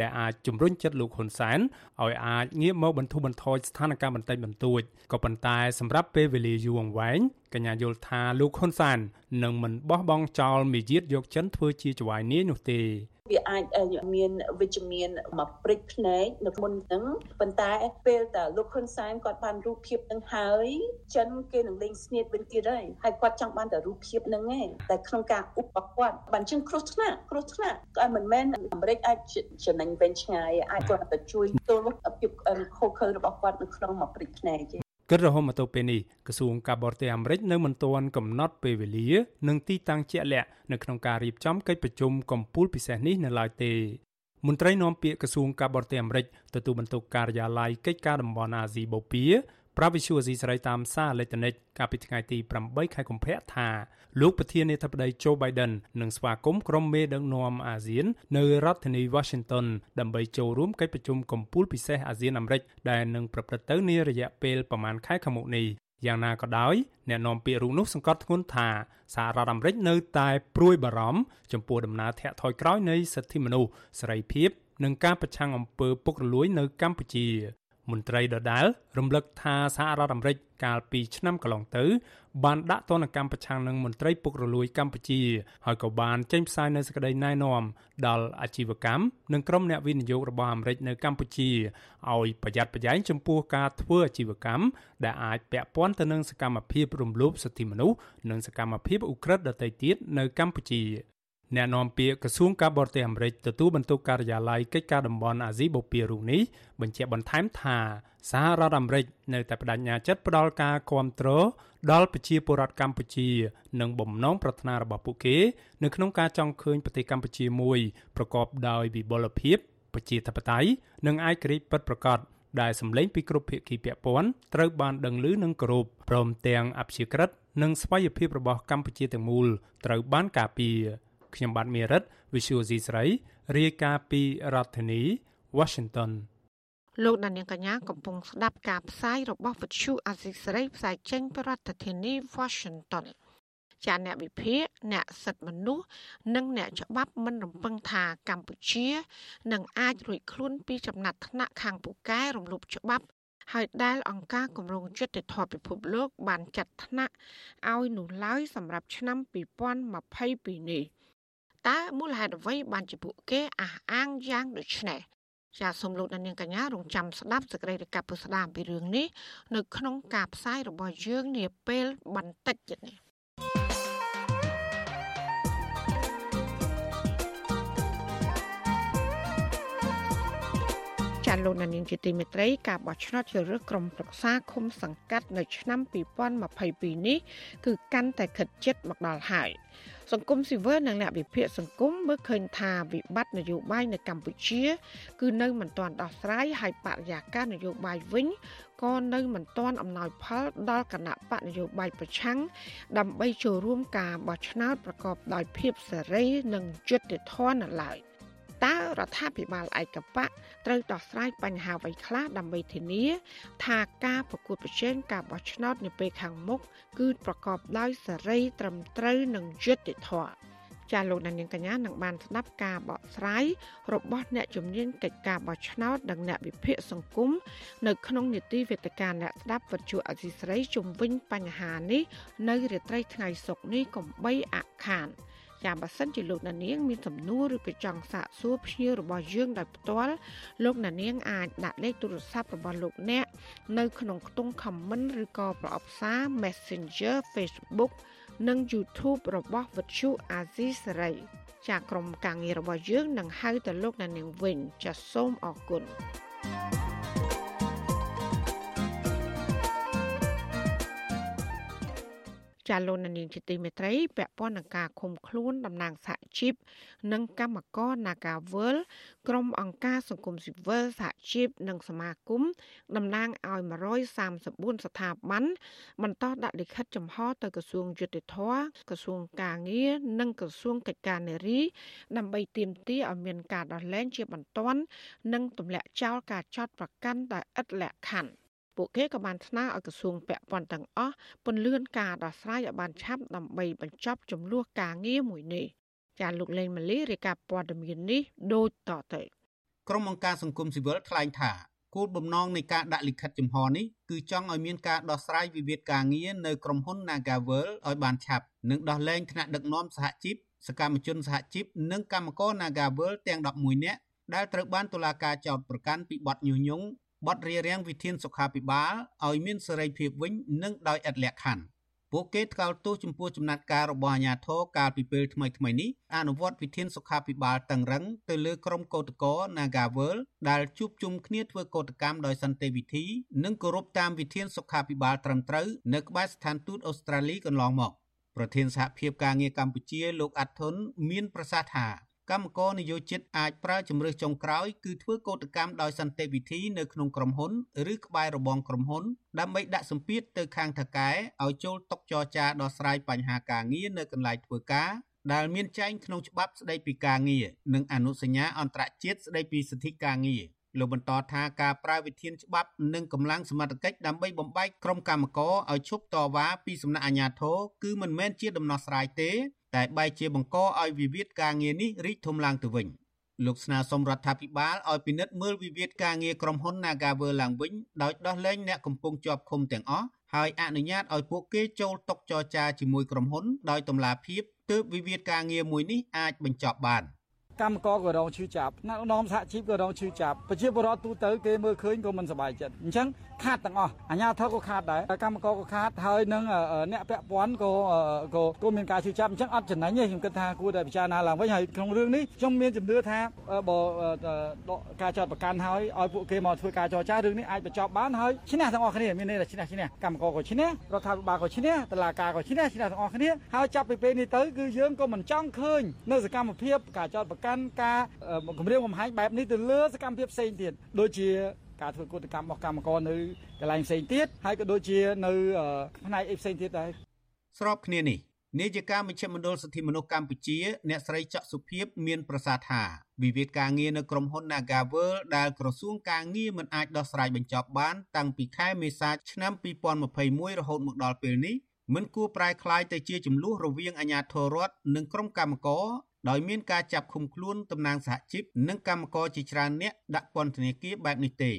ដែលអាចជំរុញចិត្តលោកហ៊ុនសែនឲ្យអាចងាកមកបន្ធូរបន្ថយស្ថានភាពបន្តិចបន្តួចក៏ប៉ុន្តែសម្រាប់ពេលវេលាយូរអង្វែងកញ្ញាយល់ថាលោកហ៊ុនសែននឹងមិនបោះបង់ចោលមាយាទយកចិនធ្វើជាចៅហ្វាយនាយនោះទេ វាអាចមានវិជ្ជមានមកព្រិចភ្នែកនៅមុនហ្នឹងប៉ុន្តែពេលតែលោកហ៊ុនសែនគាត់បានរូបភាពនឹងហើយចិនគេនឹងលេងស្នៀតវិញទៀតហើយហើយគាត់ចង់បានតែរូបភាពហ្នឹងឯងតែក្នុងការឧបគាត់បានជាងគ្រោះថ្នាក់គ្រោះថ្នាក់ក៏មិនមែនអាមេរិកអាចចំណេញវិញឆ្ងាយអាចគាត់តែជួយទល់ភាពខុសខើរបស់គាត់នៅក្នុងមកព្រិចភ្នែកទេ គិតរហូតមកទល់ពេលនេះក្រសួងការបរទេសអាមេរិកនៅមិនទាន់កំណត់ពេលវេលា និងទីតាំងជាក់លាក់នៅក្នុងការរៀបចំកិច្ចប្រជុំកំពូលពិសេសនេះនៅឡើយទេមន្ត្រីនាំពាក្យក្រសួងការបរទេសអាមេរិកទទួលបន្ទុកការិយាល័យកិច្ចការតំបន់អាស៊ីបូព៌ា ប្រាវិសុវអាស៊ីសេរីតាមសារអេឡិចត្រូនិកកាលពីថ្ងៃទី8ខែកុម្ភៈថាលោកប្រធានាធិបតី Joe Biden នឹងស្វាគមន៍ក្រុមមេដឹកនាំអាស៊ាន នៅរដ្ឋធានី Washington ដើម្បីចូលរួមកិច្ចប្រជុំកំពូលពិសេសអាស៊ានអាមេរិកដែលនឹងប្រព្រឹត្តទៅនារយៈពេលប្រមាណខែខាងមុខនេះយ៉ាងណាក៏ដោយអ្នកនាំពាក្យរូបនោះសង្កត់ធ្ងន់ថាសហរដ្ឋអាមេរិកនៅតែព្រួយបារម្ភចំពោះដំណើរធាក់ថយក្រោយនៃសិទ្ធិមនុស្សសេរីភាពនិងការប្រឆាំងអំពើពុករលួយនៅកម្ពុជា មន្ត្រីដដាលរំលឹកថាសហរដ្ឋអាមេរិកកាលពីឆ្នាំកន្លងទៅ បានដាក់ទណ្ឌកម្មប្រឆាំងនឹងមន្ត្រីពុករលួយកម្ពុជាហើយក៏បានចេញផ្សាយនូវសេចក្តីណែនាំដល់អាជីវកម្មនិងក្រុមអ្នកវិនិយោគរបស់អាមេរិកនៅកម្ពុជាឲ្យប្រយ័ត្នប្រយែងចំពោះការធ្វើអាជីវកម្មដែលអាចពាក់ព័ន្ធទៅនឹងសកម្មភាពរំលោភសិទ្ធិមនុស្សនិងសកម្មភាពឧក្រិដ្ឋដទៃទៀតនៅកម្ពុជា អ្នកនាំពាក្យក្រសួងការបរទេសអាមេរិកទទួលបន្ទុកការិយាល័យកិច្ចការតំបន់អាស៊ីបូព៌ារូបនេះបញ្ជាក់បន្ថែមថាសហរដ្ឋអាមេរិកនៅតែបដិញ្ញាចិត្តផ្ដល់ការគ្រប់គ្រងដល់ប្រជាពលរដ្ឋកម្ពុជា និងបំណងប្រាថ្នារបស់ពួកគេនៅក្នុងការចង់ឃើញប្រទេសកម្ពុជាមួយប្រកបដោយវិបុលភាពប្រជាធិបតេយ្យនិងឯករាជ្យពិតប្រាកដដែលសម្លេងពីគ្រប់ភាគីពាក់ព័ន្ធត្រូវបានដឹងឮនិងគោរពព្រមទាំងអព្យាក្រឹតនិងស្វ័យភាពរបស់កម្ពុជាទាំងមូលត្រូវបានការពារ ខ្ញុំបាទមេរិត Visual C ស្រីរាយការណ៍ពីរដ្ឋធានី Washington លោកដានៀងកញ្ញាកំពុងស្ដាប់ការផ្សាយរបស់វិទ្យុអាស៊ីសេរីផ្សាយចេញពីរដ្ឋធានី Washington ចាអ្នកវិភាគអ្នកសិទ្ធិមនុស្សនិងអ្នកច្បាប់មិនរំពឹងថាកម្ពុជានឹងអាចរួចខ្លួនពីចំណាត់ថ្នាក់ខាងពូកែរំលោភច្បាប់ហើយដែលអង្គការគម្រោងយុត្តិធម៌ពិភពលោកបានចាត់ថ្នាក់ឲ្យនោះឡើយសម្រាប់ឆ្នាំ2022នេះ តើមូលហេតុអ្វីបានជាពួកគេអះអាងយ៉ាងដូចនេះចាសសូមលោកនាងកញ្ញារងចាំស្ដាប់សេចក្តីរាយការណ៍ពុស្ដាពីរឿងនេះនៅក្នុងការផ្សាយរបស់យើងនាពេលបន្តិចទៀតនេះ លោកនាងជាទីមេត្រីការបោះឆ្នោតជ្រើសរើសក្រុមប្រឹក្សាឃុំសង្កាត់នៅឆ្នាំ2022នេះគឺកាន់តែខិតជិតមកដល់ហើយសង្គមស៊ីវិលនិងអ្នកវិភាគសង្គមមើលឃើញថាវិបត្តិនយោបាយនៅកម្ពុជា គឺនៅមិនទាន់ដោះស្រាយហើយបរិយាកាសនយោបាយវិញក៏នៅមិនទាន់អំណោយផលដល់គណៈបកនយោបាយប្រឆាំងដើម្បីចូលរួមការបោះឆ្នោតប្រកបដោយភាពសេរីនិងយុត្តិធម៌នៅឡើយ តើរដ្ឋាភិបាលឯកបកត្រូវដោះស្រាយបញ្ហាអ្វីខ្លះដើម្បីធានា ថាការប្រកួតប្រជែងការបោះឆ្នោតនាពេលខាងមុខគឺប្រកបដោយសេរីត្រឹមត្រូវនិងយុត្តិធម៌ចាលោកនាងកញ្ញានឹងបានស្ដាប់ការបកស្រាយរបស់អ្នកជំនាញកិច្ចការបោះឆ្នោតនិងអ្នកវិភាគសង្គមនៅក្នុងនីតិវេទិកាអ្នកស្ដាប់វិទ្យុអសីស្រីជំវិញបញ្ហានេះនៅរាត្រីថ្ងៃសុក្រនេះកំបីអខាន។ ចាបើសិនជាលោកណានៀងមានសំណួរឬក៏ចង់សាកសួរភ្ញៀវរបស់យើងដោយផ្ទាល់លោកណានៀងអាចដាក់លេខទូរស័ព្ទរបស់លោកអ្នកនៅក្នុងខ្ទង់ comment ឬក៏ប្រអប់សារ Messenger Facebook និង YouTube របស់វិទ្យុអាស៊ីសេរីចាក្រុមការងាររបស់យើងនឹងហៅទៅលោកណានៀងវិញចាសូមអរគុណ thank you ចាលោកនាងជាទីមេត្រីពាក់ព័ន្ធនឹងការឃុំខ្លួនតំណាងសហជីពនិងកម្មករ Nagawal ក្រុមអង្គការសង្គមស៊ីវិលសហជីពនិងសមាគមតំណាងឲ្យ134ស្ថាប័នបន្តដាក់លិខិតចំហទៅក្រសួងយុតិធធក្រសួងកាងារនិងក្រសួងកិច្ចការនារី ដើម្បីទាមទារឲ្យមានការដោះលែងជាបន្ទាន់និងទម្លាក់ចោលការចោទប្រកាន់ដោយឥតលក្ខខណ្ឌ ពួកគេក៏បានស្នើឲ្យក្រសួងពាក់ព័ន្ធទាំងអស់ពន្យាការដោះស្រាយឲ្យបានឆាប់ដើម្បីបញ្ចប់ចំនួនការងារមួយនេះចាលោកលេងម៉ាលីរាយការណ៍ព័ត៌មាននេះដូចតទៅក្រុមអង្គការសង្គមស៊ីវិលថ្លែងថាគោលបំណងនៃការដាក់លិខិតចំហនេះគឺចង់ឲ្យមានការដោះស្រាយវិវាទការងារនៅក្រុមហ៊ុន Nagavel ឲ្យបានឆាប់និងដោះលែងថ្នាក់ដឹកនាំសហជីពសកម្មជនសហជីពនិងកម្មករ Nagavel ទាំង11នាក់ដែលត្រូវបានតុលាការចោទប្រកាន់ពីបទញុះញង់ បទរារាំងវិធានសុខាភិបាលឲ្យមានសេរីភាពវិញនិងដោយឥតលក្ខខណ្ឌពួកគេថ្កោលទោសចំពោះចំណាត់ការរបស់អាជ្ញាធរកាលពីពេលថ្មីៗនេះអនុវត្តវិធានសុខាភិបាលតឹងរឹងទៅលើក្រុមកោតក្រ Nagavel ដែលជួបជុំគ្នាធ្វើកោតកម្មដោយសន្តិវិធី និងគោរពតាមវិធានសុខាភិបាលត្រឹមត្រូវនៅក្បែរស្ថានទូតអូស្ត្រាលីកន្លងមកប្រធានសហភាពការងារកម្ពុជាលោកអាត់ធុនមានប្រសាសន៍ថា កម្មករនយោជិតអាចប្រើជំរើសចុងក្រោយគឺធ្វើកោតកម្មដោយសន្តិវិធីនៅក្នុងក្រុមហ៊ុនឬក្បែររបងក្រុមហ៊ុនដើម្បីដាក់សម្ពាធទៅខាងថកែឲ្យចូលតុចរចាដោះស្រាយបញ្ហាការងារនៅកន្លែងធ្វើការដែលមានចែងក្នុងច្បាប់ស្តីពីការងារនិងអនុសញ្ញាអន្តរជាតិស្តីពីសិទ្ធិការងារលោកបន្តថាការប្រើវិធានច្បាប់និងកម្លាំងសមត្ថកិច្ចដើម្បីបំបែកក្រុមកម្មករឲ្យឈប់តវ៉ាពីសំណាក់អាជ្ញាធរគឺមិនមែនជាដំណោះស្រាយទេ តែបែរជាបង្កឲ្យវិវាទការងារនេះរីកធំឡើងទៅវិញលោកស្នើសុំរដ្ឋាភិបាលឲ្យពិនិត្យមើលវិវាទការងារក្រុមហ៊ុន Nagavel ឡើងវិញដោយដោះលែងអ្នកកំពុងជាប់ឃុំទាំងអស់ហើយអនុញ្ញាតឲ្យពួកគេចូលតុចរចាជាមួយក្រុមហ៊ុនដោយតម្លាភាពទើបវិវាទការងារមួយនេះអាចបញ្ចប់បាន។ កម្មករក៏រងឈឺចាប់អ្នកនាំសហជីពក៏រងឈឺចាប់ប្រជាពលរដ្ឋទូទៅគេមើលឃើញក៏មិនសប្បាយចិត្តអញ្ចឹងខាតទាំងអស់អាជ្ញាធរក៏ខាតដែរកម្មករក៏ខាតហើយនឹងអ្នកពាក់ព័ន្ធក៏ក៏ក៏មានការឈឺចាប់អញ្ចឹងអត់ចំណេញទេខ្ញុំគិតថាគួរតែពិចារណាឡើងវិញហើយក្នុងរឿងនេះខ្ញុំមានជំនឿថាបើការចោតប្រកាន់ហើយឲ្យពួកគេមកធ្វើការចរចារឿងនេះអាចបញ្ចប់បានហើយឈ្នះទាំងអស់គ្នាមានន័យថាឈ្នះឈ្នះកម្មករក៏ឈ្នះរដ្ឋាភិបាលក៏ឈ្នះតឡាការក៏ឈ្នះឈ្នះទាំងអស់គ្នាហើយចាប់ពីពេលនេះទៅគឺយើងក៏មិនចង់ឃើញនៅសកម្មភាពការចោតប្រកាន់ការគម្រាមកំហែងបែបនេះទៅលើសកម្មភាពផ្សេងទៀតដូចជាការធ្វើកុតកម្មរបស់កម្មករនៅកន្លែងផ្សេងទៀតហើយក៏ដូចជានៅផ្នែកអីផ្សេងទៀតដែរស្របគ្នានេះនាយិកាមជ្ឈមណ្ឌលសិទ្ធិមនុស្សកម្ពុជា អ្នកស្រីច័កសុភីបមានប្រសាសន៍ថាវិវាទការងារនៅក្រុមហ៊ុន Nagavel ដែលក្រសួងការងារមិនអាចដោះស្រាយបញ្ចប់បាន តាំងពីខែមេសាឆ្នាំ2021រហូតមកដល់ពេលនេះមិនគួរប្រែក្លាយទៅជាចំនួនរវាងអាជ្ញាធររដ្ឋនិងក្រុមកម្មករ ដោយមានការចាប់ឃុំខ្លួនតំណាងសហជីពនិងកម្មករជាច្រើនអ្នកដាក់ពន្ធនាគារបែបនេះទេ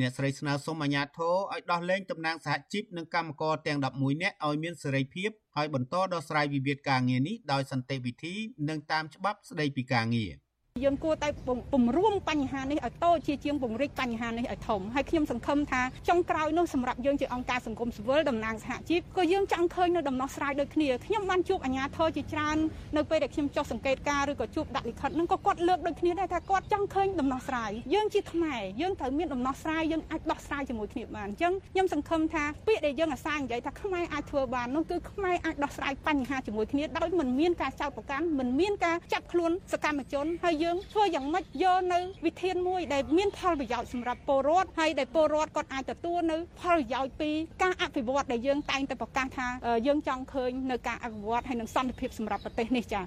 អ្នកស្រីស្នើសុំអាជ្ញាធរឲ្យដោះលែងតំណាងសហជីពនិងកម្មករទាំង11នាក់ឲ្យមានសេរីភាពហើយបន្តដោះស្រាយវិវាទការងារនេះដោយសន្តិវិធីនិងតាមច្បាប់ស្តីពីការងារ។ យើងគួរតែពង្រួមបញ្ហានេះឲ្យតូចជាជាងពង្រីកបញ្ហានេះឲ្យធំហើយខ្ញុំសង្ឃឹមថាចុងក្រោយនោះសម្រាប់យើងជាអង្គការសង្គមស៊ីវិលតំណាងសហជីពក៏យើងចង់ឃើញនៅដំណោះស្រាយដូចគ្នាខ្ញុំបានជួបអាជ្ញាធរជាច្រើននៅពេលដែលខ្ញុំចុះសង្កេតការឬក៏ជួបដាក់លិខិតនឹងក៏គាត់លើកដូចគ្នាដែរថាគាត់ចង់ឃើញដំណោះស្រាយយើងជាខ្មែរយើងត្រូវមានដំណោះស្រាយយើងអាចដោះស្រាយជាមួយគ្នាបានអញ្ចឹងខ្ញុំសង្ឃឹមថាពាក្យដែលយើងអាសានិយាយថាខ្មែរអាចធ្វើបាននោះគឺខ្មែរអាចដោះស្រាយបញ្ហាជាមួយគ្នាដោយមិនមានការចោទប្រកាន់មិនមានការចាប់ខ្លួនសកម្មជនហើយយើងធ្វើយ៉ាងម៉េចយកនៅវិធានមួយដែលមានផលប្រយោជន៍សម្រាប់ពលរដ្ឋហើយដែលពលរដ្ឋគាត់អាចទទួលនៅផលប្រយោជន៍ពីការអភិវឌ្ឍដែលយើងតែងតែប្រកាសថាយើងចង់ឃើញនៅការអភិវឌ្ឍហើយនឹងសន្តិភាពសម្រាប់ប្រទេសនេះចា៎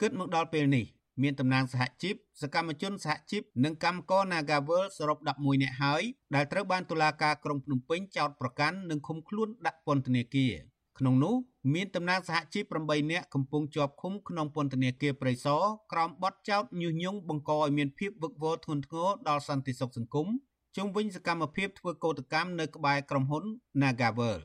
គិតមកដល់ពេលនេះមានតំណាងសហជីពសកម្មជនសហជីពនិងកម្មករ Nagavel សរុប11នាក់ហើយដែលត្រូវបានតុលាការក្រុងភ្នំពេញចោទប្រកាន់និងឃុំខ្លួនដាក់ពន្ធនាគារក្នុងនោះ មានតំណាងសហជីព8នាក់កំពុងជាប់ឃុំក្នុងពន្ធនាគារព្រៃសរក្រោមបទចោទញុះញង់បង្កឲ្យមានភាពវឹកវរធ្ងន់ធ្ងរដល់សន្តិសុខសង្គមជុំវិញសកម្មភាពធ្វើកោតកម្មនៅក្បែរក្រុមហ៊ុន Nagavel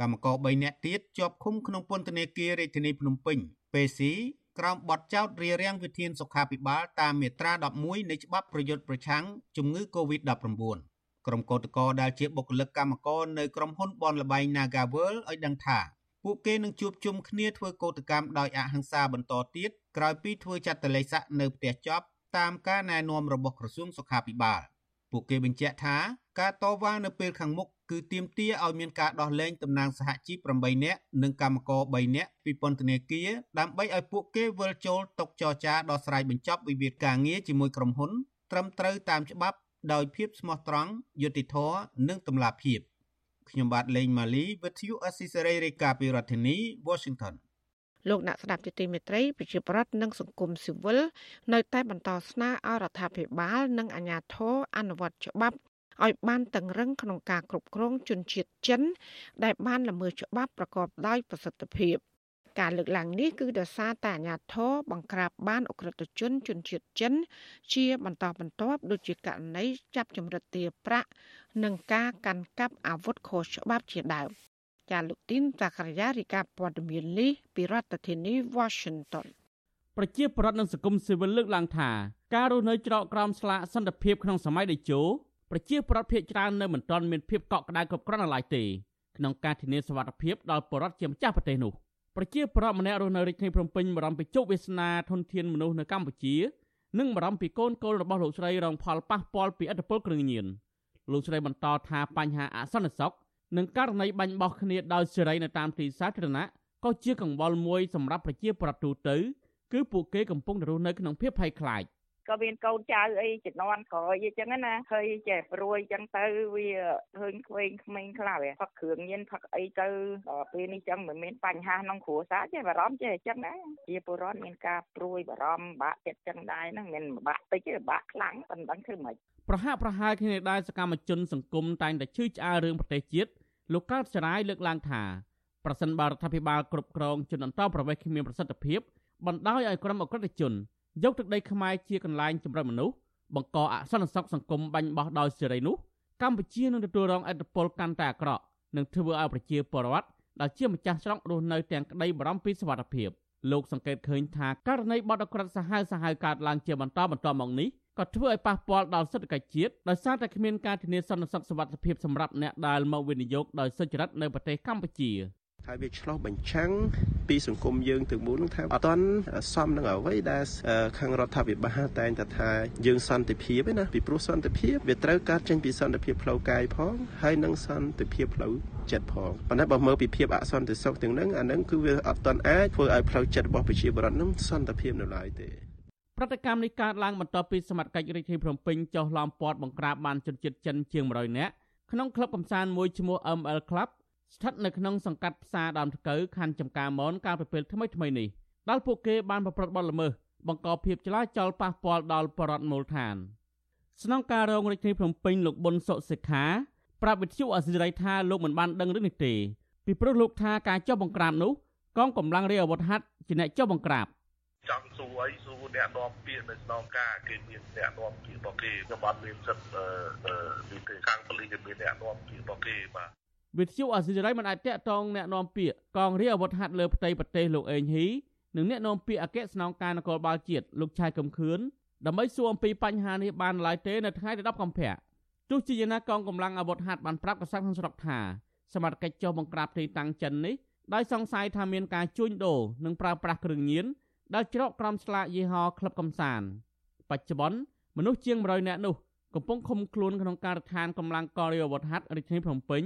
កម្មករ3នាក់ទៀតជាប់ឃុំក្នុងពន្ធនាគាររាជធានីភ្នំពេញពេលស៊ីក្រោមបទចោទរារាំងវិធានសុខាភិបាលតាមមាត្រា11នៃច្បាប់ប្រយុទ្ធប្រឆាំងជំងឺ Covid-19 ក្រុមកោតក្រដែលជាបុគ្គលិកកម្មករនៅក្រុមហ៊ុនបនលបែង Nagavel ឲ្យដឹងថា ពួកគេនឹងជួបជុំគ្នាធ្វើកោតកម្មដោយអហិង្សាបន្តទៀតក្រោយពីធ្វើចាត់តល័យស័កនៅផ្ទះចប់តាមការណែនាំរបស់ក្រសួងសុខាភិបាលពួកគេបញ្ជាក់ថាការតវ៉ានៅពេលខាងមុខគឺទាមទារឲ្យមានការដោះលែងតំណាងសហជីព8នាក់និងកម្មករ3នាក់ពីពន្ធនាគារដើម្បីឲ្យពួកគេវិលចូលតុចរចាដោះស្រាយបញ្ចប់វិវាទការងារជាមួយក្រុមហ៊ុនត្រឹមត្រូវតាមច្បាប់ដោយភាពស្មោះត្រង់យុត្តិធម៌និងតម្លាភាព។ ខ្ញុំបាទលេងម៉ាលីវិទ្យុអស៊ីសេរីរាយការណ៍ពីរដ្ឋធានី Washington លោកអ្នកស្ដាប់ទទីមេត្រីប្រជាប្រដ្ឋនិងសង្គមស៊ីវិលនៅតែបន្តស្នើឲ្យរដ្ឋាភិបាល និងអាជ្ញាធរអនុវត្តច្បាប់ឲ្យបានតឹងរឹងក្នុងការគ្រប់គ្រងជនជាតិចិន ដែលបានល្មើសច្បាប់ប្រកបដោយប្រសិទ្ធភាព។ការលើកឡើងនេះគឺដោយសារតែអាញាធរបង្ក្រាបបានអ ுக ្រិតជនជនជាតិចិន ជាបន្តបន្ទាប់ដូចជាករណីចាប់ចម្រិតទាប្រាក់ និងការកាន់កាប់អាវុធខុសច្បាប់ជាដើមចាលោកទីនតាក្រាយារីកាព័ត៌មាននេះពីរដ្ឋធានី Washington ប្រជាប្រដ្ឋនិងសង្គមស៊ីវិលលើកឡើងថាការរស់នៅច្រកក្រោមស្លាកសន្តិភាពក្នុងសម័យតេជោប្រជាប្រដ្ឋភៀសច្រើននៅមិនទាន់មានភាពកក់ក្ដៅគ្រប់គ្រាន់នៅឡើយទេក្នុងការធានាសុវត្ថិភាពដល់ប្រជាពលរដ្ឋជាម្ចាស់ប្រទេសនោះប្រជាប្រដ្ឋម្នាក់រស់នៅរាជធានីភ្នំពេញបារម្ភពីជោគវាសនាធនធានមនុស្សនៅកម្ពុជានិងបារម្ភពីកូនកូនរបស់លោកស្រីរងផលប៉ះពាល់ពីឥទ្ធិពលគ្រឿងញៀន លោកស្រីបន្តថាបញ្ហាអសន្តិសុខនិងករណីបាញ់បោះគ្នាដោយសេរីនៅតាមទីសាធារណៈក៏ជាកង្វល់មួយសម្រាប់ប្រជាពលរដ្ឋទូទៅគឺពួកគេកំពុងរស់នៅក្នុងភាពភ័យខ្លាចក៏មានកូនចៅអីជំនាន់ក្រោយអីចឹងណាហើយចេះព្រួយចឹងទៅវាឃើញក្មេងក្មេងខ្លះវាផឹកគ្រឿងញៀនផឹកអីទៅដល់ពេលនេះចឹងមិនមានបញ្ហាក្នុងគ្រួសារចេះបារម្ភចេះចឹងណាជាពលរដ្ឋមានការព្រួយបារម្ភបាក់ចិត្តចឹងដែរហ្នឹងមិនបាក់តិចទេបាក់ខ្លាំងប៉ុណ្ណឹងធ្វើម៉េច ប្រហាក់ប្រហែលគ្នាដែរសកម្មជនសង្គមតែងតែឈឺឆ្អាលរឿងប្រទេសជាតិលោកកើតចរាយលើកឡើងថាប្រសិនបើរដ្ឋាភិបាលគ្រប់គ្រងជនអន្តោប្រវេសន៍គ្មានប្រសិទ្ធភាពបណ្ដោយឲ្យក្រុមអក្រិតជនយកទឹកដីខ្មែរជាកន្លែងចម្រិតមនុស្សបង្កអសន្តិសុខសង្គមបាញ់បោះដោយសេរីនោះកម្ពុជានឹងទទួលរងឥទ្ធិពលកាន់តែអាក្រក់និងធ្វើឲ្យប្រជាពលរដ្ឋដែលជាម្ចាស់ស្រុករស់នៅទាំងក្តីបារម្ភពីសុវត្ថិភាពលោកសង្កេតឃើញថាករណីបដអក្រិតសាហាវសាហាវកើតឡើងជាបន្តបន្ទាប់មកនេះ ក៏ធ្វើឲ្យប៉ះពាល់ដល់សេដ្ឋកិច្ចជាតិដោយសារតែគ្មានការធានាសន្តិសុខសុវត្ថិភាពសម្រាប់អ្នកដែលមកវិនិយោគដោយសុចរិតនៅប្រទេសកម្ពុជាហើយវាឆ្លោះបញ្ចាំងពីសង្គមយើងទាំងមូលនឹងថាអត់ទាន់សមនឹងអ្វីដែលខាងរដ្ឋាភិបាលតែងតែថាយើងសន្តិភាពឯណាពីព្រោះសន្តិភាពវាត្រូវកើតចេញពីសន្តិភាពផ្លូវកាយផងហើយនិងសន្តិភាពផ្លូវចិត្តផងប៉ុន្តែបើមើលពីភាពអសន្តិសុខទាំងហ្នឹងអាហ្នឹងគឺវាអត់ទាន់អាចធ្វើឲ្យផ្លូវចិត្តរបស់ប្រជាពលរដ្ឋហ្នឹងសន្តិភាពនៅឡើយទេ ប្រតិកម្មនេះកើតឡើងបន្ទាប់ពីសមត្ថកិច្ចរាជធានីភ្នំពេញចុះឡោមព័ទ្ធបង្ក្រាបបានជនជាតិចិនជាង100នាក់ក្នុងក្លឹបកំសាន្តមួយឈ្មោះ ML Club ស្ថិតនៅក្នុងសង្កាត់ផ្សារដើមថ្កូវខណ្ឌចំការមនកាលពីពេលថ្មីថ្មីនេះដែលពួកគេបានប្រព្រឹត្តបទល្មើសបង្កភាពចលាចលប៉ះពាល់ដល់បរិវត្តមូលដ្ឋានស្នងការរងរាជធានីភ្នំពេញលោកប៊ុនសុសិក្ខាប្រាប់វិទ្យុអសិរ័យថាលោកមិនបានដឹងរឿងនេះទេពីព្រោះលោកថាការចុះបង្ក្រាបនោះកងកម្លាំងរាជអាវុធហត្ថជាអ្នកចុះបង្ក្រាប ចង់សួរអីសួរអ្នកនាំពាក្យនៅស្នងការគេមានអ្នកនាំពាក្យរបស់គេខ្ញុំអត់មានសិទ្ធអឺនិយាយខាងប៉ូលីសគេមានអ្នកនាំពាក្យរបស់គេបាទវិទ្យុអសិរ័យមិនអាចតាក់ទងអ្នកនាំពាក្យកងរាជអាវុធហត្ថលើផ្ទៃប្រទេសលោកអេងហ៊ីនិងអ្នកនាំពាក្យអគ្គស្នងការនគរបាលជាតិលោកឆៃកំខឿនដើម្បីសួរអំពីបញ្ហានេះបានឡើយទេនៅថ្ងៃទី10កុម្ភៈទោះជាយ៉ាងណាកងកម្លាំងអាវុធហត្ថបានប្រាប់ក្រសួងក្នុងស្រុកថាសមត្ថកិច្ចចុះបង្ក្រាបទីតាំងចិននេះដោយសង្ស័យថាមានការជួញដូរនិងប្រើប្រាស់គ្រឿងញៀន ដែលច្រកក្រោមស្លាកយីហោក្លឹបកំសាន្តបច្ចុប្បន្នមនុស្សជាង100នាក់នោះកំពុងឃុំខ្លួនក្នុងការដ្ឋានកម្លាំងកងរាជអាវុធហត្ថរាជធានីភ្នំពេញ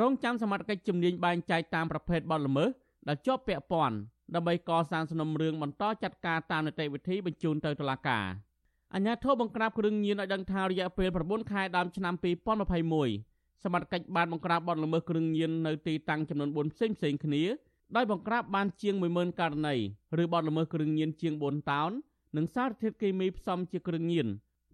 រងចាំសមត្ថកិច្ចជំនាញបែងចែកតាមប្រភេទបទល្មើសដែលជាប់ពាក់ព័ន្ធដើម្បីកសាងសំណុំរឿងបន្តចាត់ការតាមនីតិវិធីបញ្ជូនទៅតុលាការអញ្ញាធិបបង្ក្រាបគ្រឿងញៀនឲ្យដឹងថារយៈពេល9ខែដើមឆ្នាំ2021សមត្ថកិច្ចបានបង្ក្រាបបទល្មើសគ្រឿងញៀននៅទីតាំងចំនួន4ផ្សេងផ្សេងគ្នា ដោយបង្ក្រាបបានជាង10000ករណីឬបទល្មើសគ្រឿងញៀនជាង4តោននិងសារធាតុគីមីផ្សំជាគ្រឿងញៀន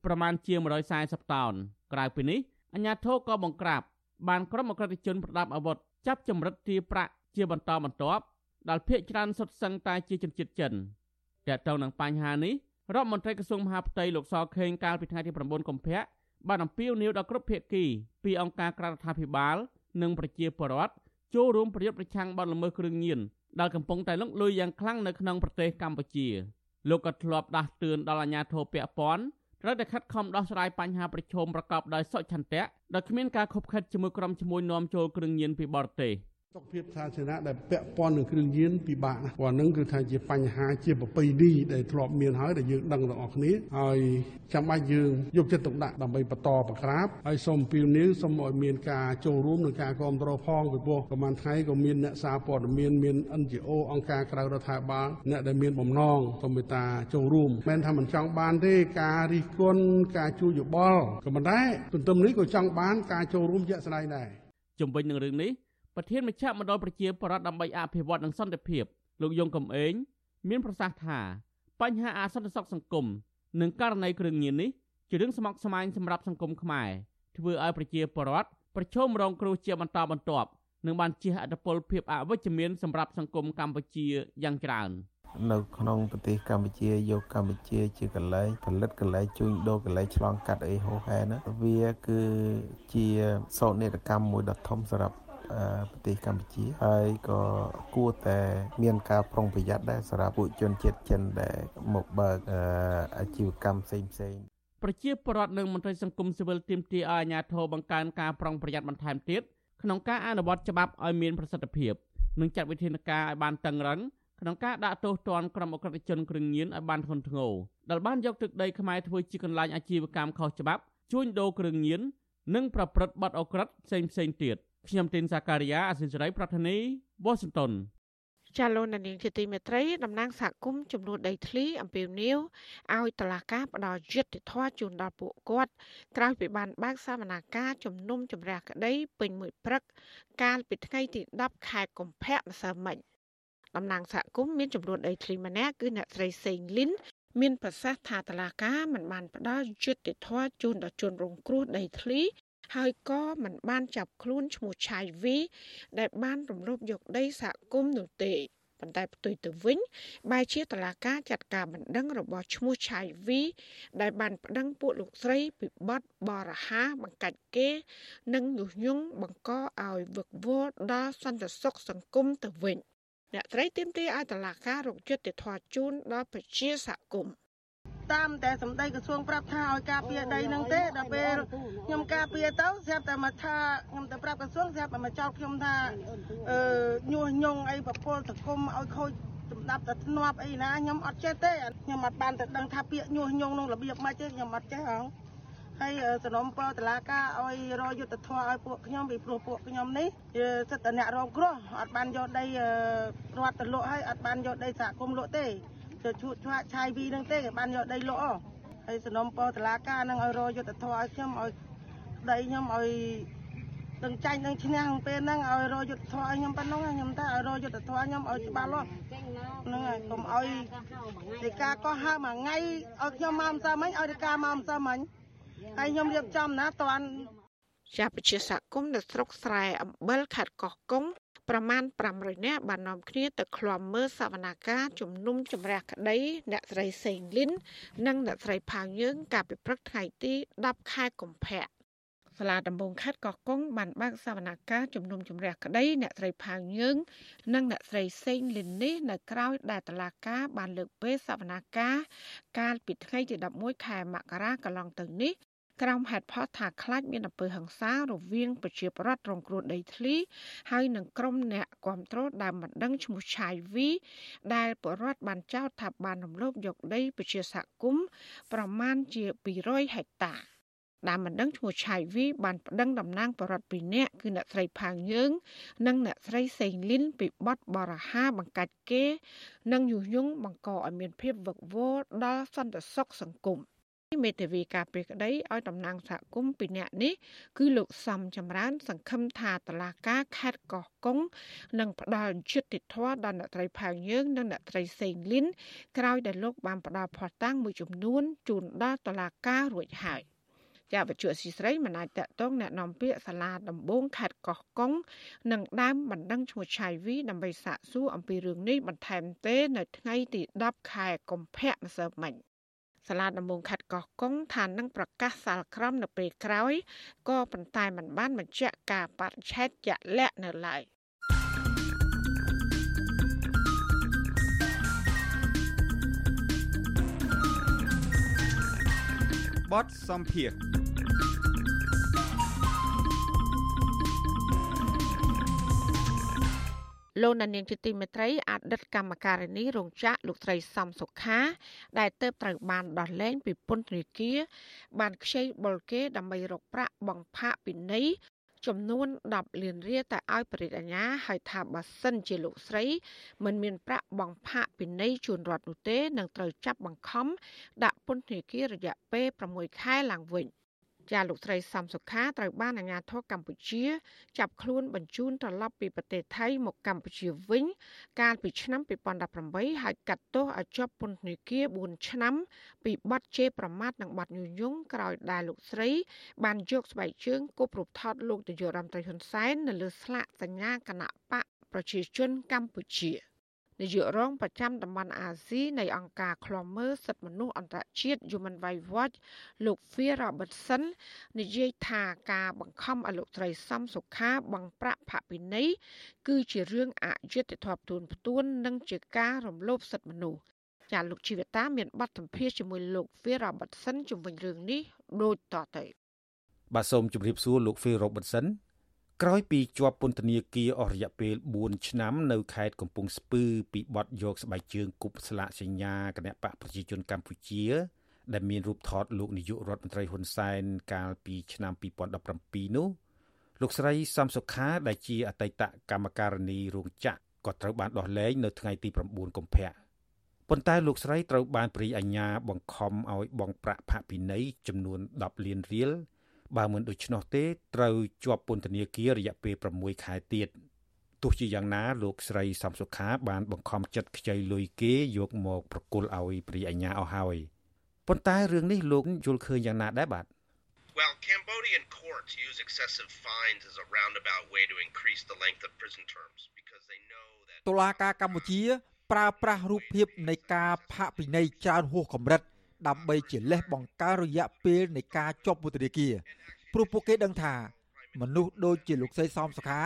ប្រមាណជាង140តោនក្រៅពីនេះអញ្ញាធិបក៏បង្ក្រាបបានក្រុមអក្រិតជនប្រដាប់អាវុធចាប់ចម្រិតទារប្រាក់ជាបន្តបន្ទាប់ដែលភ ieck ច្រើនសុទ្ធសឹងតែជាជនជាតិចិនតើតើនឹងបញ្ហានេះរដ្ឋមន្ត្រីក្រសួងមហាផ្ទៃលោកសខេងកាលពីថ្ងៃទី9កុម្ភៈបានអំពាវនាវដល់គ្រប់ភាគីពីអង្គការក្រៅរដ្ឋាភិបាល និងប្រជាពលរដ្ឋ ចូលរួមប្រយុទ្ធប្រឆាំងបទល្មើសគ្រឿងញៀនដែលកំពុងតែលុកលុយយ៉ាងខ្លាំងនៅក្នុងប្រទេសកម្ពុជាលោកក៏ធ្លាប់ដាស់តឿនដល់អាជ្ញាធរពាក់ព័ន្ធត្រូវតែខិតខំដោះស្រាយបញ្ហាប្រឈមប្រកបដោយសុចន្ទៈដោយគ្មានការខົບខិតជាមួយក្រុមឈ្មួញនាំចូលគ្រឿងញៀនពីបរទេស។ សុខភាពសាធារណៈដែលពាក់ព័ន្ធនឹងគ្រឿងញៀនពិបាកណាស់ព្រោះហ្នឹងគឺថាជាបញ្ហាជាប្រពៃណីដែលធ្លាប់មានហើយដែលយើងដឹងទាំងអស់គ្នាហើយចាំបាច់យើងយកចិត្តទុកដាក់ដើម្បីបន្តបង្ក្រាបហើយសូមពីនីវសូមឲ្យមានការចូលរួមនិងការគ្រប់គ្រងផងពីព្រោះប្រហែលថ្ងៃក៏មានអ្នកសារព័ត៌មានមាន NGO អង្គការក្រៅរដ្ឋាភិបាលអ្នកដែលមានបំណងសូមមេត្តាចូលរួមមិនថាមិនចង់បានទេការរិះគន់ការជួយយោបល់ក៏ប៉ុន្តែទន្ទឹមនេះក៏ចង់បានការចូលរួមជាក់ស្ដែងដែរជំវិញនឹងរឿងនេះ ប្រធានមជ្ឈមណ្ឌលប្រជាពលរដ្ឋដើម្បីអភិវឌ្ឍនិងសន្តិភាពលោកយងកំឯងមានប្រសាសន៍ថាបញ្ហាអសន្តិសុខសង្គមនិងករណីគ្រឿងញៀននេះជារឿងស្មុគស្មាញសម្រាប់សង្គមខ្មែរធ្វើឲ្យប្រជាពលរដ្ឋប្រឈមរងគ្រោះជាបន្តបន្ទាប់និងបានជះឥទ្ធិពលភាពអវិជ្ជមានសម្រាប់សង្គមកម្ពុជាយ៉ាងច្រើននៅក្នុងប្រទេសកម្ពុជាយកកម្ពុជាជាកន្លែងផលិតកន្លែងជួញដូរកន្លែងឆ្លងកាត់អីហូហែណាវាគឺជាសោកនាដកម្មមួយដ៏ធំសម្រាប់ ប្រទេសកម្ពុជា ហើយក៏គួរតែ មានការប្រុងប្រយ័ត្នដែរសម្រាប់ពួកជនជាតិចិនដែលមកបើកអាជីវកម្មផ្សេងផ្សេងប្រជាពលរដ្ឋនិងមន្ត្រីសង្គមស៊ីវិលទាមទារឲ្យអាជ្ញាធរបង្កើនការប្រុងប្រយ័ត្នបន្ថែមទៀតក្នុងការអនុវត្តច្បាប់ឲ្យមានប្រសិទ្ធភាពនិងចាត់វិធានការឲ្យបានតឹងរ៉ឹងក្នុងការដាក់ទោសទណ្ឌក្រុមអក្រិតជនគ្រឿងញៀនឲ្យបានធ្ងន់ធ្ងរដែលបានយកទឹកដីខ្មែរធ្វើជាកន្លែងអាជីវកម្មខុសច្បាប់ជួញដូរគ្រឿងញៀននិងប្រព្រឹត្តបទអក្រិតផ្សេងផ្សេងទៀត ខ្ញុំទីនសាការីយ៉ាអសិលរីប្រធានីវ៉ាស៊ីនតោនចាលោកនាងជាទីមេត្រីតំណាងសហគមន៍ចំនួនដីធ្លីអំពីនីវឲ្យតឡាការផ្ដល់យុត្តិធម៌ជូនដល់ពួកគាត់ក្រោយពីបានបើកសវនាការជំនុំជម្រះក្តីពេញមួយព្រឹក កាលពីថ្ងៃទី10ខែកុម្ភៈម្សិលមិញតំណាងសហគមន៍មានចំនួនដីធ្លីម្នាក់គឺអ្នកស្រីសេងលីនមានប្រសាសន៍ថាតឡាការមិនបានផ្ដល់យុត្តិធម៌ជូនដល់ជនរងគ្រោះដីធ្លី ហើយក៏មិនបានចាប់ខ្លួនឈ្មោះឆាយវីដែលបានរំលោភយកដីសហគមន៍នោះទេប៉ុន្តែផ្ទុយទៅវិញបែជាតឡាការចាត់ការបណ្ដឹងរបស់ឈ្មោះឆាយវីដែលបានប្តឹងពួកលោកស្រីពីបទបរហាបង្កាច់គេ និងញុះញង់បង្កឲ្យវឹកវរដល់សន្តិសុខសង្គមទៅវិញអ្នកត្រីទៀមទាឲ្យតឡាការរកយុត្តិធម៌ជូនដល់ប្រជាសហគមន៍ តាមតែសម្ដីក្រសួងប្រាប់ថាឲ្យការពារដីនឹងទេដល់ពេលខ្ញុំការពារទៅស្រាប់តែមកថាខ្ញុំទៅប្រាប់ក្រសួងស្រាប់តែមកចោទខ្ញុំថាអឺញុះញង់អីប្រពលសង្គមឲ្យខូចសម្ដាប់តែធ្នាប់អីណាខ្ញុំអត់ចេះទេខ្ញុំអត់បានទៅដឹងថាពាក្យញុះញង់ក្នុងរបៀបម៉េចទេខ្ញុំអត់ចេះហងហើយសំណុំពរតឡាការឲ្យរយុទ្ធធរឲ្យពួកខ្ញុំពីព្រោះពួកខ្ញុំនេះសិតតអ្នករងគ្រោះអត់បានយកដីរដ្ឋទៅលក់ហើយអត់បានយកដីសហគមន៍លក់ទេ ទៅឈួតឆ្លាក់ឆាយវីនឹងទេគេបានយកដីលក់ហើយសំណុំពរតឡាការនឹងឲ្យរយុទ្ធធរឲ្យខ្ញុំឲ្យដីខ្ញុំឲ្យទាំងចាញ់ទាំងឈ្នះក្នុងពេលហ្នឹងឲ្យរយុទ្ធធរឲ្យខ្ញុំប៉ុណ្ណឹងខ្ញុំថាឲ្យរយុទ្ធធរខ្ញុំឲ្យច្បាស់លាស់ហ្នឹងហើយកុំឲ្យដីកាកោះហើមួយថ្ងៃឲ្យខ្ញុំមកម្សិលមិញឲ្យដីកាមកម្សិលមិញហើយខ្ញុំរៀបចំណាតាន់ជាប្រជាសហគមន៍នៅស្រុកស្រែអំបិលខេត្តកោះកុង ប្រមាណ500នាក់បាននាំគ្នាទៅឃ្លាំមើលសវនាការជំនុំជម្រះក្តីអ្នកស្រីសេងលីននិងអ្នកស្រីផាវយើងកាលពីព្រឹកថ្ងៃទី10ខែកុម្ភៈសាលាដំបងខេត្តកោះកុងបានបើកសវនាការជំនុំជម្រះក្តីអ្នកស្រីផាវយើងនិងអ្នកស្រីសេងលីននេះនៅក្រៅដែលតឡាការបានលើកពេលសវនាការកាលពីថ្ងៃទី11ខែមករាកន្លងទៅនេះ ក្រោមហេតុផលថាខ្លាចមានអំពើហិង្សារវាងប្រជាប្រដ្ឋរងគ្រោះដីធ្លីហើយនឹងក្រុមអ្នកគ្រប់គ្រងដើមបណ្ដឹងឈ្មោះឆាយវីដែលបរដ្ឋបានចោទថាបានរំលោភយកដីប្រជាសហគមន៍ប្រមាណជា200ហិកតាដើមបណ្ដឹងឈ្មោះឆៃវីបានប្តឹងតំណាងបរដ្ឋពីរនាក់គឺអ្នកស្រីផាងយើង និងអ្នកស្រីសេងលីនពីបទបរហាបង្កាច់គេ និងយុយងបង្កឲ្យមានភាពវឹកវរដល់សន្តិសុខសង្គម។ មេធាវីការពីក្តីឲ្យតំណាងសហគមន៍ពីអ្នកនេះគឺលោកសំចម្រើន សង្ឃឹមថាតឡាការខេត្តកោះកុងនឹងផ្ដល់យុត្តិធម៌ដល់អ្នកត្រីផាវយើងនិងអ្នកត្រីសេងលីនក្រោយដែលលោកបានផ្ដល់ផុសតាំងមួយចំនួនជូនដល់តឡាការរួចហើយជាវិជ្ជាស៊ីស្រីមិនអាចតកតងแนะនាំពាក្យសាលាដំបងខេត្តកោះកុងនិងដើមបណ្ដឹងឈ្មោះឆៃវីដើម្បីសាកសួរអំពីរឿងនេះបន្ថែមទេនៅថ្ងៃទី10ខែកុម្ភៈម្សិលមិញ សាលាដំបងខេត្តកោះកុងថានឹងប្រកាសសាលក្រមនៅពេលក្រោយក៏ប៉ុន្តែมันបានបញ្ជាក់ការបរិច្ឆេទជាក់លាក់នៅឡើយបតសំភារ លោកណានៀងជាទីមេត្រីអតីតកម្មការនីរោងចក្រលោកស្រីសំសុខា ដែលទៅត្រូវបានដោះលែងពីពន្ធនាគារបានខ្ចីបុលគេដើម្បីរកប្រាក់បង្ផាកពិន័យចំនួន10លានរៀលតែឲ្យបរិយាញ្ញាហើយថាបើសិនជាលោកស្រី មិនមានប្រាក់បង្ផាកពិន័យជូនរដ្ឋនោះទេនឹងត្រូវចាប់បង្ខំដាក់ពន្ធនាគាររយៈពេល6ខែឡើងវិញ។ ចាលោកស្រីសំសុខាត្រូវបានអាជ្ញាធរកម្ពុជា ចាប់ខ្លួនបញ្ជូនត្រឡប់ពីប្រទេសថៃមកកម្ពុជាវិញ កាលពីឆ្នាំ2018ហើយកាត់ទោសឲ្យជាប់ពន្ធនាគារ4ឆ្នាំ ពីបទជេរប្រមាថនិងបទញុះញង់ក្រោយដែលលោកស្រី បានយកស្បែកជើងគប់រូបថតលោកនាយករដ្ឋមន្ត្រីហ៊ុនសែននៅលើស្លាកសញ្ញាគណៈបកប្រជាជនកម្ពុជា នាយករងប្រចាំតំបន់អាស៊ីនៃអង្គការឃ្លាំមើលសិទ្ធិមនុស្សអន្តរជាតិ Human Rights Watch លោក Phil Robertson និយាយថាការបង្ខំឲ្យលោកត្រីសំសុខាបង់ប្រាក់ផាកពិន័យគឺជារឿងអយុត្តិធម៌ផ្ទួនផ្ទួននិងជាការរំលោភសិទ្ធិមនុស្សចាលោកជីវតាមានបទសម្ភាសជាមួយលោក Phil Robertson ជំវិញរឿងនេះដូចតទៅបាទសូមជម្រាបសួរលោក Phil Robertson ក្រោយពីជាប់ពន្ធនាគារអស់រយៈពេល4ឆ្នាំនៅខេត្តកំពង់ស្ពឺពីបទយកស្បែកជើងគប់ស្លាកសញ្ញាគណៈបកប្រជាជនកម្ពុជា ដែលមានរូបថតលោកនាយករដ្ឋមន្ត្រីហ៊ុនសែនកាលពីឆ្នាំ2017នោះលោកស្រីសំសុខាដែលជាអតីតកម្មការិនីរោងចក្រក៏ត្រូវបានដោះលែងនៅថ្ងៃទី9កុម្ភៈប៉ុន្តែលោកស្រីត្រូវបានព្រីអាជ្ញាបង្ខំឲ្យបង់ប្រាក់ផាកពិន័យចំនួន10លានរៀល បើមិនដូច្នោះទេត្រូវជាប់ពន្ធនាគាររយៈពេល6ខែទៀតទោះជាយ៉ាងណាលោកស្រីសំសុខាបានបង្ខំចិត្តខ្ចីលុយគេយកមកប្រគល់ឲ្យព្រីអញ្ញាអស់ហើយប៉ុន្តែរឿងនេះលោកយល់ឃើញយ៉ាងណាដែរបាទ Well, Cambodian courts use excessive fines as a roundabout way to increase the length of prison terms because they know that តុលាការកម្ពុជា ប្រើប្រាស់រូបភាពនៃការផាកពិន័យច្រើនហួសកម្រិត ដើម្បីជាលេសបង្កើនរយៈពេលនៃការជាប់ពន្ធនាគារព្រោះពួកគេដឹងថាមនុស្សដូចជាលោកស្រីសំសុខា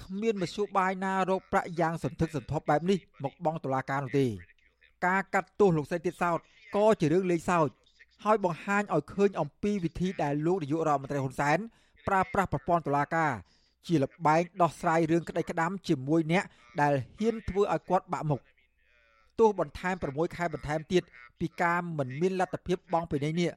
គ្មានមធ្យោបាយណារកប្រាក់យ៉ាងសន្ធឹកសន្ធាប់បែបនេះមកបង់តុលាការនោះទេការកាត់ទោសលោកស្រីទៀតសោតក៏ជារឿងលេងសើចហើយបង្ហាញឲ្យឃើញអំពីវិធីដែលលោកនាយករដ្ឋមន្ត្រីហ៊ុនសែនប្រើប្រាស់ប្រព័ន្ធតុលាការជាលបែងដោះស្រាយរឿងក្តីក្តាំជាមួយអ្នកដែលហ៊ានធ្វើឲ្យគាត់បាក់មុខ ទោសបន្ថែម6ខែបន្ថែមទៀតពីការមិនមានលទ្ធភាពបង់ពីនេះ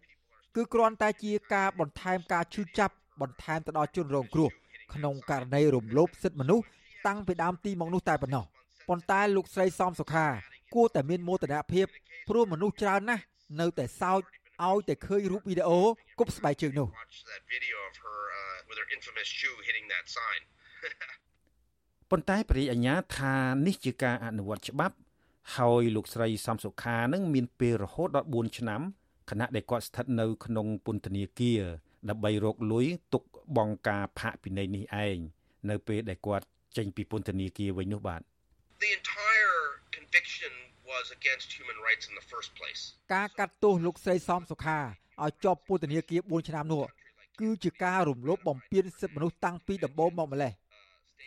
គឺគ្រាន់តែជាការបន្ថែមការឈឺចាប់បន្ថែមទៅដល់ជនរងគ្រោះក្នុងករណីរំលោភសិទ្ធិមនុស្សតាំងពីដើមទីមកនោះតែប៉ុណ្ណោះប៉ុន្តែលោកស្រីសំសុខាគួរតែមានមោទនភាពព្រោះមនុស្សច្រើនណាស់នៅតែសោចឲ្យតែឃើញរូបវីដេអូគប់ស្បែកជើងនោះប៉ុន្តែព្រះអញ្ញាថានេះជាការអនុវត្តច្បាប់ ហើយលោកស្រីសំសុខានឹងមានពេលរហូតដល់4ឆ្នាំខណៈដែលគាត់ស្ថិតនៅក្នុងពន្ធនាគារដើម្បីរកលុយទុកបង់ការផាកពិន័យនេះឯងនៅពេលដែលគាត់ចេញពីពន្ធនាគារវិញនោះបាទ The entire conviction was against human rights in the first place ការកាត់ទោសលោកស្រីសំសុខាឲ្យជាប់ពន្ធនាគារ4ឆ្នាំនោះគឺជាការរំលោភបំពានសិទ្ធិមនុស្សតាំងពីដំបូងមកម្លេះ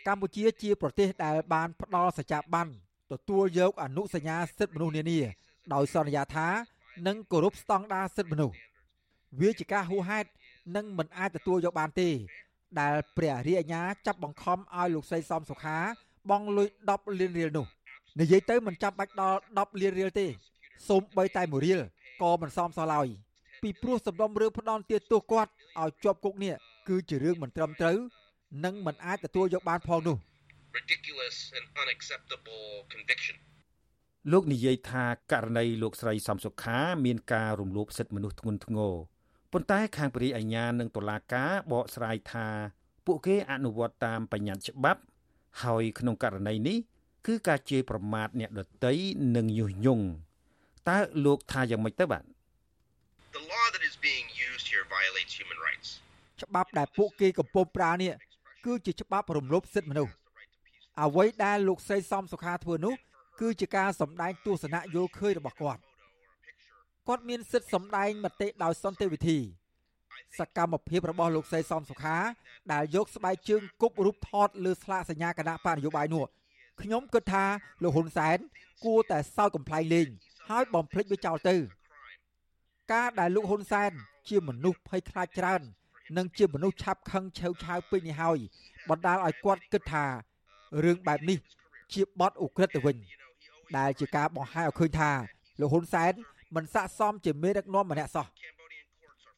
កម្ពុជាជាប្រទេសដែលបានផ្ដល់សច្ចាប័ន ទទួលយកអនុសញ្ញាសិទ្ធិមនុស្សនានាដោយសន្យាថានឹងគោរពស្តង់ដារសិទ្ធិមនុស្សវាជាការហួសហេតុនិងមិនអាចទទួលយកបានទេ ដែលព្រះរាជអាជ្ញាចាប់បង្ខំឲ្យលោកស្រីសំសុខាបង់លុយ10លានរៀលនោះនិយាយទៅមិនចាំបាច់ដល់10លានរៀលទេសូម្បីតែ1រៀលក៏មិនសមសោះឡើយពីព្រោះសំដុំរឿងផ្ដន់ទាទោសគាត់ឲ្យជាប់គុកនេះគឺជារឿងមិនត្រឹមត្រូវ និងមិនអាចទទួលយកបានផងនោះ ridiculous and unacceptable conviction លោកនិយាយថាករណីលោកស្រីសំសុខាមានការរំលោភសិទ្ធិមនុស្សធ្ងន់ធ្ងរប៉ុន្តែខាងព្រះរាជអាជ្ញានិងតុលាការបកស្រាយថាពួកគេអនុវត្តតាមបញ្ញត្តិច្បាប់ ហើយក្នុងករណីនេះគឺការជេរប្រមាថអ្នកដទៃនិងញុះញង់តើលោកថាយ៉ាងម៉េចទៅបាទ The law that is being used here violates human rights ច្បាប់ដែលពួកគេកំពុងប្រើនេះគឺជាច្បាប់រំលោភសិទ្ធិមនុស្ស អ្វីដែលលោកស្រីសំសុខាធ្វើនោះ គឺជាការសម្ដែងទស្សនៈយល់ឃើញរបស់គាត់គាត់មានសិទ្ធិសម្ដែងមតិដោយសន្តិវិធី សកម្មភាពរបស់លោកស្រីសំសុខា ដែលយកស្បែកជើងគប់រូបថតលើស្លាកសញ្ញាគណៈបកនយោបាយនោះខ្ញុំគិតថាលោកហ៊ុនសែនគួរតែសោកកំ pl ែងលេងហើយបំភ្លេចវាចោលទៅ ការដែលលោកហ៊ុនសែនជាមនុស្សភ័យខ្លាចច្រើន និងជាមនុស្សឆាប់ខឹងឆេវឆាវពេកនេះហើយបណ្ដាលឲ្យគាត់គិតថា រឿងបែបនេះជាបទឧក្រិដ្ឋទៅវិញ ដែលជាការបង្ហាញឲ្យឃើញថាលោកហ៊ុនសែនមិនស័ក្តិសមជាមេដឹកនាំម្នាក់សោះ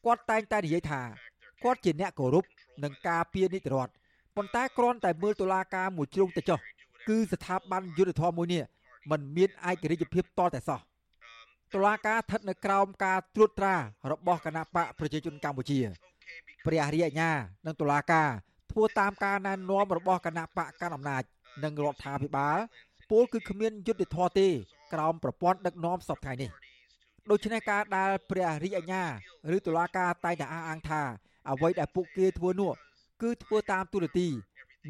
គាត់តែងតែនិយាយថាគាត់ជាអ្នកគោរពនិងការពារនីតិរដ្ឋប៉ុន្តែគ្រាន់តែមើលតុលាការមួយជ្រុងទៅចុះគឺស្ថាប័នយុត្តិធម៌មួយនេះมันមានឯករាជ្យភាពតតែសោះតុលាការស្ថិតនៅក្រោមការត្រួតត្រារបស់គណៈបកប្រជាជនកម្ពុជាព្រះរាជអាជ្ញានិងតុលាការ ធ្វើតាមការណែនាំរបស់គណៈបកកណ្ដាលអំណាចនិងរដ្ឋាភិបាលពលគឺគ្មានយុត្តិធម៌ទេក្រោមប្រព័ន្ធដឹកនាំសពថ្ងៃនេះដូច្នេះការដែលព្រះរាជអាជ្ញាឬតុលាការតែងតែអះអាងថាអ្វីដែលពួកគេធ្វើនោះគឺធ្វើតាមទូរទី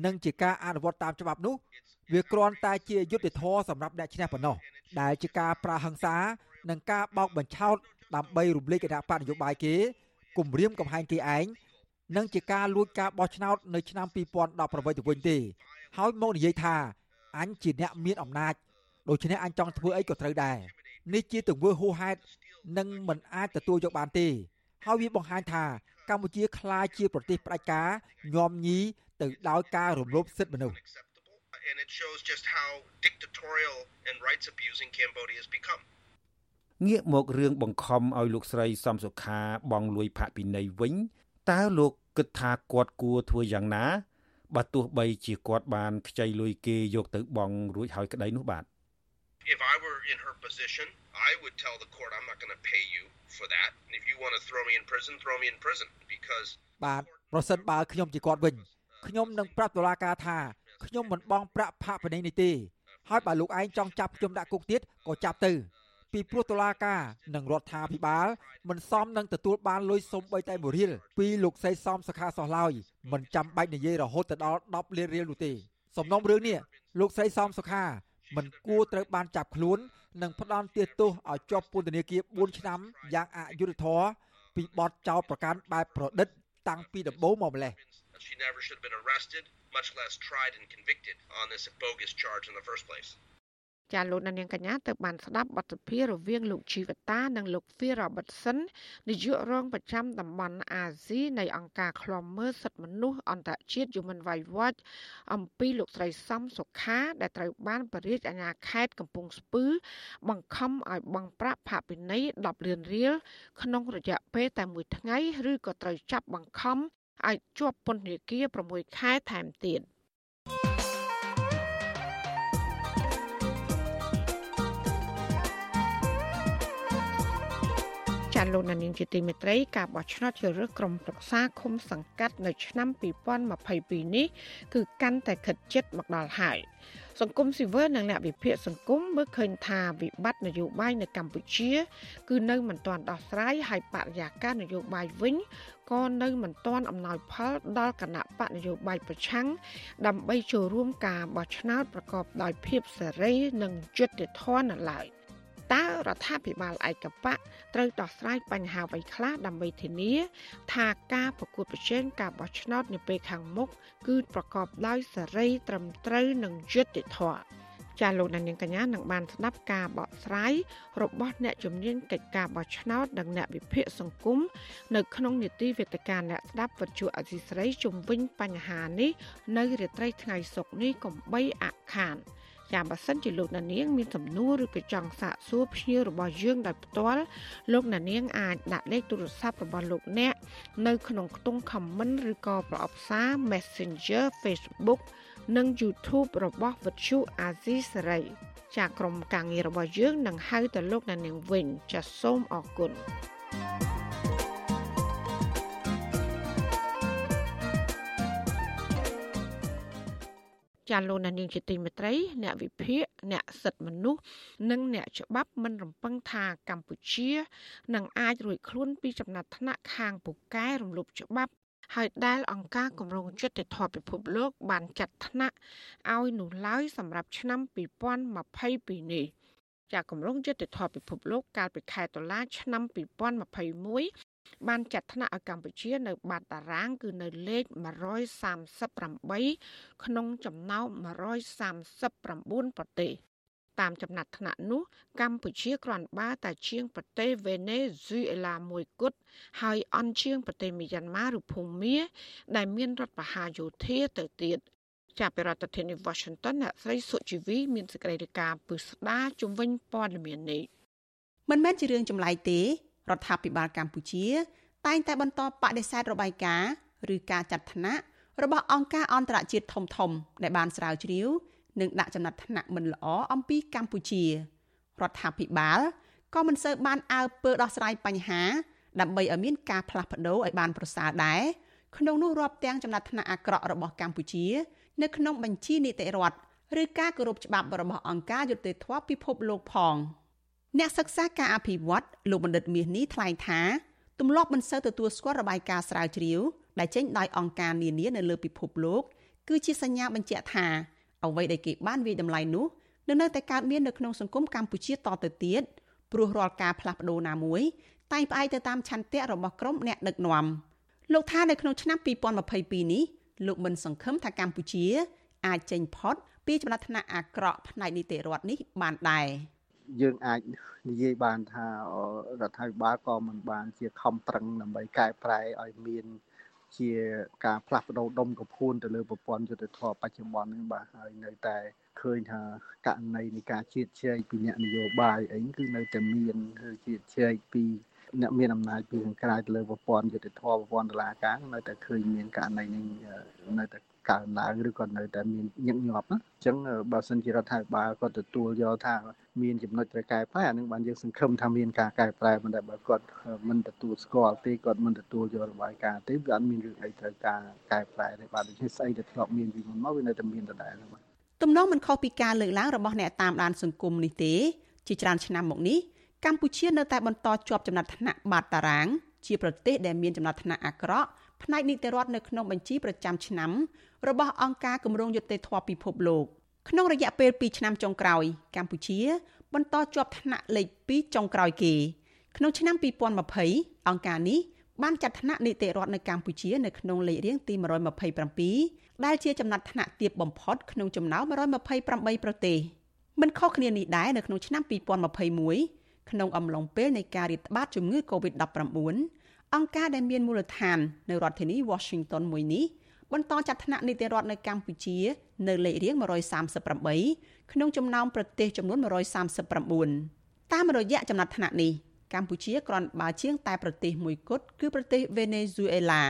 និងជាការអនុវត្តតាមច្បាប់នោះ វាគ្រាន់តែជាយុទ្ធធរសម្រាប់អ្នកឈ្នះប៉ុណ្ណោះដែលជាការប្រាហឹង្សា និងការបោកបញ្ឆោតដើម្បីរំលែកគណៈបកនយោបាយគេគំរាមកំហែងគេឯង និងជាការលួចការបោះឆ្នោតនៅឆ្នាំ2018ទៅវិញទេហើយមកនិយាយថាអញជាអ្នកមានអំណាចដូច្នេះអញចង់ធ្វើអីក៏ត្រូវដែរនេះជាទង្វើហួសហេតុនិងមិនអាចទទួលយកបានទេហើយវាបង្ហាញថាកម្ពុជាក្លាយជាប្រទេសផ្ដាច់ការញោមញីទៅដោយការរំលោភសិទ្ធិមនុស្ស and it shows just how dictatorial and rights abusing Cambodia has become. ងាកមករឿងបង្ខំឲ្យលោកស្រីសំសុខាបងលួយផាកពិន័យវិញ តើលោកគិតថាគាត់គួរធ្វើយ៉ាងណាបើទោះបីជាគាត់បានខ្ចីលុយគេយកទៅបង់រួចហើយក្តីនោះបាទ If I were in her position, I would tell the court I'm not going to pay you for that. And if you want to throw me in prison, throw me in prison because បាទប្រសិនបើខ្ញុំជាគាត់វិញខ្ញុំនឹងប្រាប់តុលាការថាខ្ញុំមិនបងប្រាក់ផាកពិន័យនេះទេហើយបើលោកឯងចង់ចាប់ខ្ញុំដាក់គុកទៀតក៏ចាប់ទៅ ពីព្រោះតុលាការនិងរដ្ឋាភិបាលមិនសមនឹងទទួលបានលុយសុំបីតែមួយរៀលពីលោកសីសំសខាសោះឡើយមិនចាំបាច់និយាយរហូតទៅដល់10លានរៀលនោះទេសំណុំរឿងនេះលោកស្រីសំសុខាមិនគួរត្រូវបានចាប់ខ្លួន និងផ្ដន់ទោសទោសឲ្យជាប់ពន្ធនាគារ4ឆ្នាំយ៉ាងអយុត្តិធម៌ពីបទចោទប្រកាន់បែបប្រឌិត តាំងពីដំបូងមកម្លេះ she never should have been arrested, much less tried and convicted on this bogus charge in the first place. ចាលោកនាងកញ្ញាទៅបានស្ដាប់បទសភារវាងលោកជីវតានិងលោក Phil Robertson នាយករងប្រចាំតំបន់អាស៊ីនៃអង្គការឃ្លាំមើលសិទ្ធិមនុស្សអន្តរជាតិ Human Rights Watch អំពីលោកស្រីសំសុខាដែលត្រូវបានបរិយាអាជ្ញាខេត្តកំពង់ស្ពឺ បង្ខំឲ្យបង់ប្រាក់ផាកពិន័យ10លានរៀលក្នុងរយៈពេលតែមួយថ្ងៃ ឬក៏ត្រូវចាប់បង្ខំឲ្យជាប់ពន្ធនាគារ6ខែថែមទៀត លោកនាងជាទីមេត្រីការបោះឆ្នោតជ្រើសរើសក្រុមប្រឹក្សាឃុំសង្កាត់នៅឆ្នាំ2022នេះគឺកាន់តែខិតជិតមកដល់ហើយសង្គមស៊ីវិលនិងអ្នកវិភាគសង្គមមើលឃើញថាវិបត្តិនយោបាយនៅកម្ពុជា គឺនៅមិនទាន់ដោះស្រាយហើយបរិយាកាសនយោបាយវិញក៏នៅមិនទាន់អំណោយផលដល់គណៈបកនយោបាយប្រឆាំងដើម្បីចូលរួមការបោះឆ្នោតប្រកបដោយភាពសេរីនិងយុត្តិធម៌នៅឡើយ។ តើរដ្ឋាភិបាលឯកបៈត្រូវដោះស្រាយបញ្ហាអ្វីខ្លះដើម្បីធានា ថាការប្រកួតប្រជែងការបោះឆ្នោតនាពេលខាងមុខគឺប្រកបដោយសេរីត្រឹមត្រូវនិងយុត្តិធម៌ចាលោកនាងកញ្ញានឹងបានស្ដាប់ការបកស្រាយរបស់អ្នកជំនាញកិច្ចការបោះឆ្នោតនិងអ្នកវិភាគសង្គមនៅក្នុងនីតិវេទិកាអ្នកស្ដាប់វិទ្យុអសីស្រីជំវិញបញ្ហានេះនៅរាត្រីថ្ងៃសុក្រនេះកំបីអខាន។ ចាបើសិនជាលោកណានៀងមានសំណួរឬក៏ចង់សាកសួរភ្ញៀវរបស់យើងដោយផ្ទាល់លោកណានៀងអាចដាក់លេខទូរស័ព្ទរបស់លោកអ្នកនៅក្នុងខ្ទង់ comment ឬក៏ប្រអប់សារ Messenger Facebook និង YouTube របស់វិទ្យុអាស៊ីសេរីចាក្រុមការងាររបស់យើងនឹងហៅទៅលោកណានៀងវិញចាសូមអរគុណ thank you ចាលោកនាងជាទីមេត្រី អ្នកវិភាគអ្នកសិទ្ធិមនុស្សនិងអ្នកច្បាប់មិនរំពឹងថាកម្ពុជានឹងអាចរួចខ្លួនពីចំណាត់ថ្នាក់ខាងពូកែរំលោភច្បាប់ហើយដែលអង្គការគម្រោងចិត្តធម៌ពិភពលោក បានចាត់ថ្នាក់ឲ្យនោះឡើយសម្រាប់ឆ្នាំ2022នេះចាគម្រោងយុទ្ធធម៌ពិភពលោកកាលពីខែតុលាឆ្នាំ2021 បានចាត់ថ្នាក់ឲ្យកម្ពុជានៅបាតតារាង គឺនៅលេខ138ក្នុងចំណោម139ប្រទេសតាមចំណាត់ថ្នាក់នោះកម្ពុជាគ្រាន់បើតែជាងប្រទេសវេណេស៊ុយអេឡាមួយគត់ហើយអន់ជាងប្រទេសមីយ៉ាន់ម៉ាឬភូមាដែលមានរដ្ឋបហាយោធាទៅទៀតចាប់ពីរដ្ឋធានី Washington អ្នកស្រីសុជីវី មានសេចក្តីរាយការណ៍ពិស្ដាជំវិញព័ត៌មាននេះមិនមែនជារឿងចម្លែកទេ រដ្ឋាភិបាលកម្ពុជា តែងតែបន្តបដិសេធរបាយការណ៍ឬការចាត់ថ្នាក់របស់អង្គការអន្តរជាតិធំធំ ដែលបានស្រាវជ្រាវនិងដាក់ចំណាត់ថ្នាក់មិនល្អអំពីកម្ពុជារដ្ឋាភិបាលក៏មិនសូវបានអើពើដោះស្រាយបញ្ហា ដើម្បីឲ្យមានការផ្លាស់ប្ដូរឲ្យបានប្រសើរដែរក្នុងនោះរាប់ទាំងចំណាត់ថ្នាក់អាក្រក់របស់កម្ពុជា នៅក្នុងបញ្ជីនីតិរដ្ឋឬការគោរពច្បាប់របស់អង្គការយុត្តិធម៌ពិភពលោកផង។ អ្នកសិក្សាការអភិវឌ្ឍលោកបណ្ឌិតមាសនេះថ្លែងថាទម្លាប់មិនសូវទទួលស្គាល់របាយការណ៍ស្រាវជ្រាវដែលចេញដោយអង្គការនានានៅលើពិភពលោកគឺជាសញ្ញាបញ្ជាក់ថាអ្វីដែលគេបានវិយតម្លៃនោះនឹងនៅតែកើតមាននៅក្នុងសង្គមកម្ពុជាតទៅទៀតព្រោះរាល់ការផ្លាស់ប្ដូរណាមួយតែងផ្អែកទៅតាមឆន្ទៈរបស់ក្រុមអ្នកដឹកនាំលោកថានៅក្នុងឆ្នាំ2022នេះលោកមិនសង្ឃឹមថាកម្ពុជា អាចចេញផុតពីចំណាត់ថ្នាក់អាក្រក់ផ្នែកនីតិរដ្ឋនេះបានដែរ យើងអាចនិយាយបានថារដ្ឋាភិបាលក៏មិនបានជាខំប្រឹងដើម្បីកែប្រែឲ្យមានជាការផ្លាស់ប្ដូរដុំកំភួនទៅលើប្រព័ន្ធយុទ្ធធម៌បច្ចុប្បន្ននេះបាទហើយនៅតែឃើញថាករណីនៃការជៀតជ្រែកពីអ្នកនយោបាយអីគឺនៅតែមានគឺជៀតជ្រែកពីអ្នកមានអំណាចពីខាងក្រៅទៅលើប្រព័ន្ធយុទ្ធធម៌ប្រព័ន្ធតុលាការនៅតែឃើញមានករណីនេះនៅតែ កើនឡើងឬក៏នៅតែមានញឹកញាប់ណាអញ្ចឹងបើសិនជារដ្ឋាភិបាលគាត់ទទួលយកថាមានចំណុចត្រូវកែប្រែអានឹងបានយើងសង្ឃឹមថាមានការកែប្រែមិនដែលបើគាត់មិនទទួលស្គាល់ទេគាត់មិនទទួលយករបាយការណ៍ទេវាអត់មានរឿងអីត្រូវការកែប្រែទេបាទដូច្នេះស្អីដែលធ្លាប់មានពីមុនមកវានៅតែមានដដែលបាទទំនងមិនខុសពីការលើកឡើងរបស់អ្នកតាមដានសង្គមនេះទេជាច្រើនឆ្នាំមកនេះកម្ពុជានៅតែបន្តជាប់ចំណាត់ថ្នាក់បាតតារាង ជាប្រទេសដែលមានចំណាត់ថ្នាក់អាក្រក់ ផ្នែកនីតិរដ្ឋនៅក្នុងបញ្ជីប្រចាំឆ្នាំរបស់អង្គការគម្រោងយុត្តិធម៌ពិភពលោកក្នុងរយៈពេល2ឆ្នាំចុងក្រោយ កម្ពុជា បន្តជាប់ថ្នាក់លេខ2ចុងក្រោយគេ ក្នុងឆ្នាំ2020អង្គការនេះបានចាត់ថ្នាក់នីតិរដ្ឋនៅកម្ពុជានៅក្នុងលេខរៀងទី127ដែលជាចំណាត់ថ្នាក់ទាបបំផុតក្នុងចំណោម128ប្រទេសមិនខុសគ្នានេះដែរនៅក្នុងឆ្នាំ2021ក្នុងអំឡុងពេលនៃការរាតត្បាតជំងឺ Covid-19 អង្គការដែលមានមូលដ្ឋាននៅរដ្ឋធានី Washington មួយនេះបន្តចាត់ថ្នាក់នីតិរដ្ឋនៅកម្ពុជា នៅលេខរៀង138ក្នុងចំណោមប្រទេសចំនួន139តាមរយៈចំណាត់ថ្នាក់នេះកម្ពុជាគ្រាន់បើជាងតែប្រទេសមួយគត់គឺប្រទេសវេណេស៊ុយអេឡា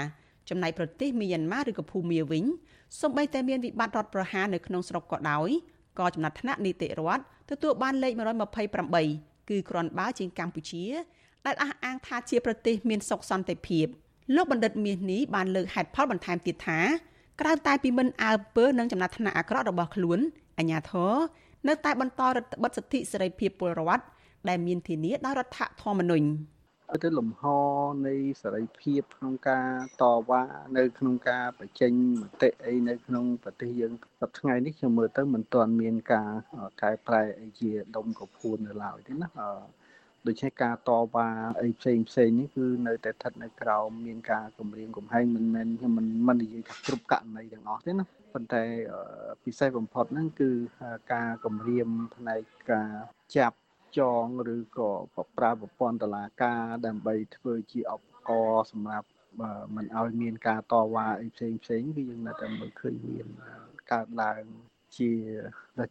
ចំណែកប្រទេសមីយ៉ាន់ម៉ាឬក៏ភូមាវិញសូម្បីតែមានវិបត្តិរដ្ឋប្រហារនៅក្នុងស្រុកក៏ដោយក៏ចំណាត់ថ្នាក់នីតិរដ្ឋទទួលបានលេខ128គឺគ្រាន់បើជាងកម្ពុជា ដែលអះអាងថាជាប្រទេសមានសុខសន្តិភាពលោកបណ្ឌិតមាសនេះបានលើកហេតុផលបន្ថែមទៀតថាក្រៅតែពីមិនអើពើនឹងចំណាត់ថ្នាក់អាក្រក់របស់ខ្លួនអាញាធរនៅតែបន្តរដ្ឋបិទសិទ្ធិសេរីភាពពលរដ្ឋដែលមានធានាដោយរដ្ឋធម្មនុញ្ញទៅលំហនៃសេរីភាពក្នុងការតវ៉ានៅក្នុងការបញ្ចេញមតិអីនៅក្នុងប្រទេសយើងសប្តាហ៍ថ្ងៃនេះខ្ញុំមើលទៅមិនទាន់មានការកែប្រែអីជាដុំកភួននៅឡើយទេណា ដូច្នេះការតវ៉ាអីផ្សេងផ្សេងនេះគឺនៅតែស្ថិតនៅក្រោមមានការគម្រាមកំហែងមិនមែនខ្ញុំមិនមិននិយាយថាគ្រប់ករណីទាំងអស់ទេណាប៉ុន្តែពិសេសបំផុតហ្នឹងគឺការគម្រាមផ្នែកការចាប់ចងឬក៏ប្រើប្រព័ន្ធតឡាការដើម្បីធ្វើជាឧបករណ៍សម្រាប់មិនឲ្យមានការតវ៉ាអីផ្សេងផ្សេងគឺយើងនៅតែមើលឃើញមានកើតឡើងជា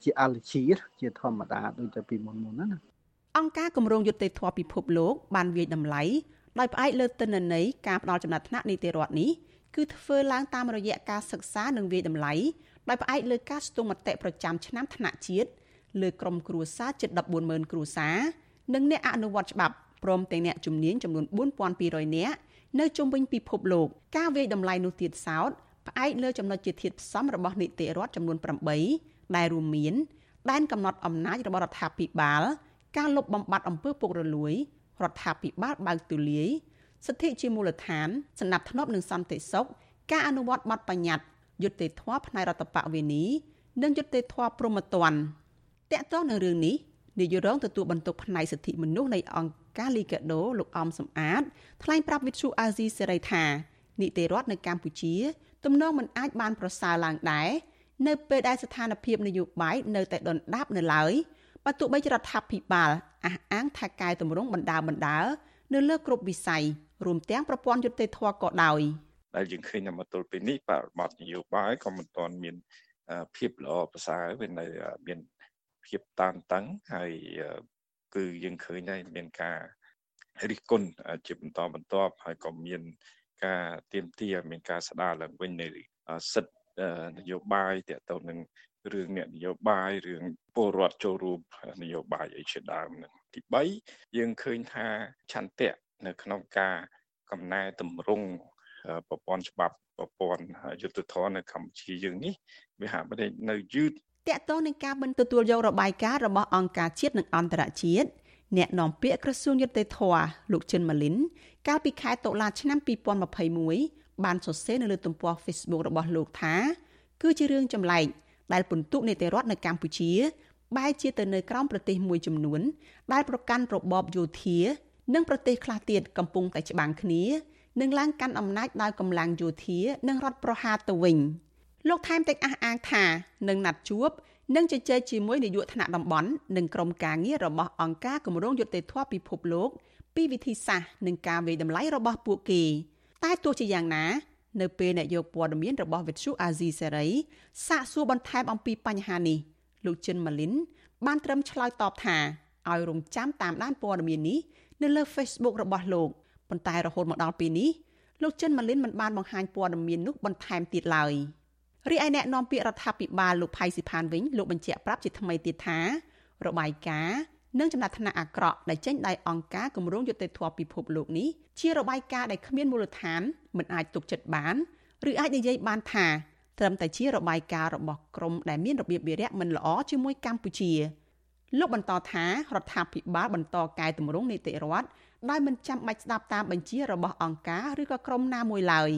ជាអលជាជាធម្មតាដូចតែពីមុនមុនណា អង្គការគម្រោងយុត្តិធម៌ពិភពលោកបានវាយតម្លៃដោយផ្អែកលើទិន្នន័យការផ្ដល់ចំណាត់ថ្នាក់នីតិរដ្ឋនេះគឺធ្វើឡើងតាមរយៈការសិក្សានិងវាយតម្លៃដោយផ្អែកលើការស្ទង់មតិប្រចាំឆ្នាំថ្នាក់ជាតិលើក្រុមគ្រួសារជិត140,000គ្រួសារនិងអ្នកអនុវត្តច្បាប់ព្រមទាំងអ្នកជំនាញចំនួន4200នាក់នៅជុំវិញពិភពលោកការវាយតម្លៃនោះទៀតសោតផ្អែកលើចំណុចជាធាតុផ្សំរបស់នីតិរដ្ឋចំនួន8ដែលរួមមានដែនកំណត់អំណាចរបស់រដ្ឋាភិបាល ការលុបបំបាត់អំពើពុករលួយរដ្ឋាភិបាលបើកទូលាយសិទ្ធិជាមូលដ្ឋានសណ្ដាប់ធ្នាប់និងសន្តិសុខការអនុវត្តបទបញ្ញត្តិយុត្តិធម៌ផ្នែករដ្ឋបវេនីនិងយុត្តិធម៌ព្រហ្មទណ្ឌតកតងនឹងរឿងនេះនាយករងទទួលបន្ទុកផ្នែកសិទ្ធិមនុស្សនៃអង្គការលីកាដូលោកអំសំអាតថ្លែងប្រាប់វិទ្យុអាស៊ីសេរីថានីតិរដ្ឋនៅកម្ពុជាទំនងមិនអាចបានប្រសើរឡើងដែរនៅពេលដែលស្ថានភាពនយោបាយនៅតែដុនដាបនៅឡើយ បើទោះបីរដ្ឋាភិបាលអះអាងថាកែតម្រង់បណ្ដាបណ្ដានៅលើគ្រប់វិស័យរួមទាំងប្រព័ន្ធយុត្តិធម៌ក៏ដោយដែលយើងឃើញថាមកទល់ពេលនេះបរិបទនយោបាយក៏មិនទាន់មានភាពល្អប្រសើរវានៅមានភាពតានតឹងហើយគឺយើងឃើញដែរមានការរិះគន់ជាបន្តបន្ទាប់ហើយក៏មានការទៀមទាមានការស្ដារឡើងវិញនៃសិទ្ធិនយោបាយតទៅនឹង រឿងអ្នកនយោបាយរឿងពលរដ្ឋចូលរួមនយោបាយអីជាដើមនឹងទី3យើងឃើញថាឆន្ទៈនៅក្នុងការកំណែតម្រង់ប្រព័ន្ធច្បាប់ប្រព័ន្ធយុទ្ធធននៅកម្ពុជាយើងនេះវាហាក់បីនៅយឺតតកតងនឹងការមិនទទួលយករបាយការណ៍របស់អង្គការជាតិនិងអន្តរជាតិអ្នកនាំពាក្យក្រសួងយុតិធធលោកចិនម៉ាលីន កាលពីខែតុលាឆ្នាំ2021បានសរសេរនៅលើទំព័រ Facebook របស់លោកថា គឺជារឿងចម្លែក ដែលពន្ទុនីតិរដ្ឋនៅកម្ពុជាបែរជាទៅនៅក្រោមប្រទេសមួយចំនួន ដែលប្រកាន់របបយោធា និងប្រទេសខ្លះទៀតកំពុងតែច្បាំងគ្នានឹងឡើងកាន់អំណាចដោយកម្លាំងយោធា និងរដ្ឋប្រហារទៅវិញលោកថែមទាំងអះអាងថានឹងណាត់ជួបនិងជជែកជាមួយនាយកថ្នាក់តំបន់និងក្រុមការងាររបស់អង្គការគម្រោងយុត្តិធម៌ពិភពលោក ពីវិធីសាស្ត្រនិងការវិយតម្លៃរបស់ពួកគេ តែទោះជាយ៉ាងណា នៅពេលអ្នកយកព័ត៌មានរបស់វិទ្យុអាស៊ីសេរីសាកសួរបន្ថែមអំពីបញ្ហានេះលោកចិនម៉ាលីនបានត្រឹមឆ្លើយតបថាឲ្យរងចាំតាមដានព័ត៌មាននេះនៅលើ Facebook របស់លោកប៉ុន្តែរហូតមកដល់ពេលនេះលោកចិនម៉ាលីនមិនបានបង្ហាញព័ត៌មាននោះបន្ថែមទៀតឡើយរីឯអ្នកនាំពាក្យរដ្ឋាភិបាលលោកផៃស៊ីផានវិញលោកបញ្ជាក់ប្រាប់ជាថ្មីទៀតថារបាយការណ៍ និងចំណាត់ថ្នាក់អាក្រក់ដែលចេញដោយអង្គការគម្រោងយុត្តិធម៌ពិភពលោកនេះជារបាយការណ៍ដែលគ្មានមូលដ្ឋានមិនអាចទុកចិត្តបានឬអាចនិយាយបានថាត្រឹមតែជារបាយការណ៍របស់ក្រមដែលមានរបៀបវារៈមិនល្អជាមួយកម្ពុជាលោកបន្តថារដ្ឋាភិបាលបន្តកែតម្រង់នីតិរដ្ឋដោយមិនចាំបាច់ស្ដាប់តាមបញ្ជារបស់អង្គការឬក៏ក្រមណាមួយឡើយ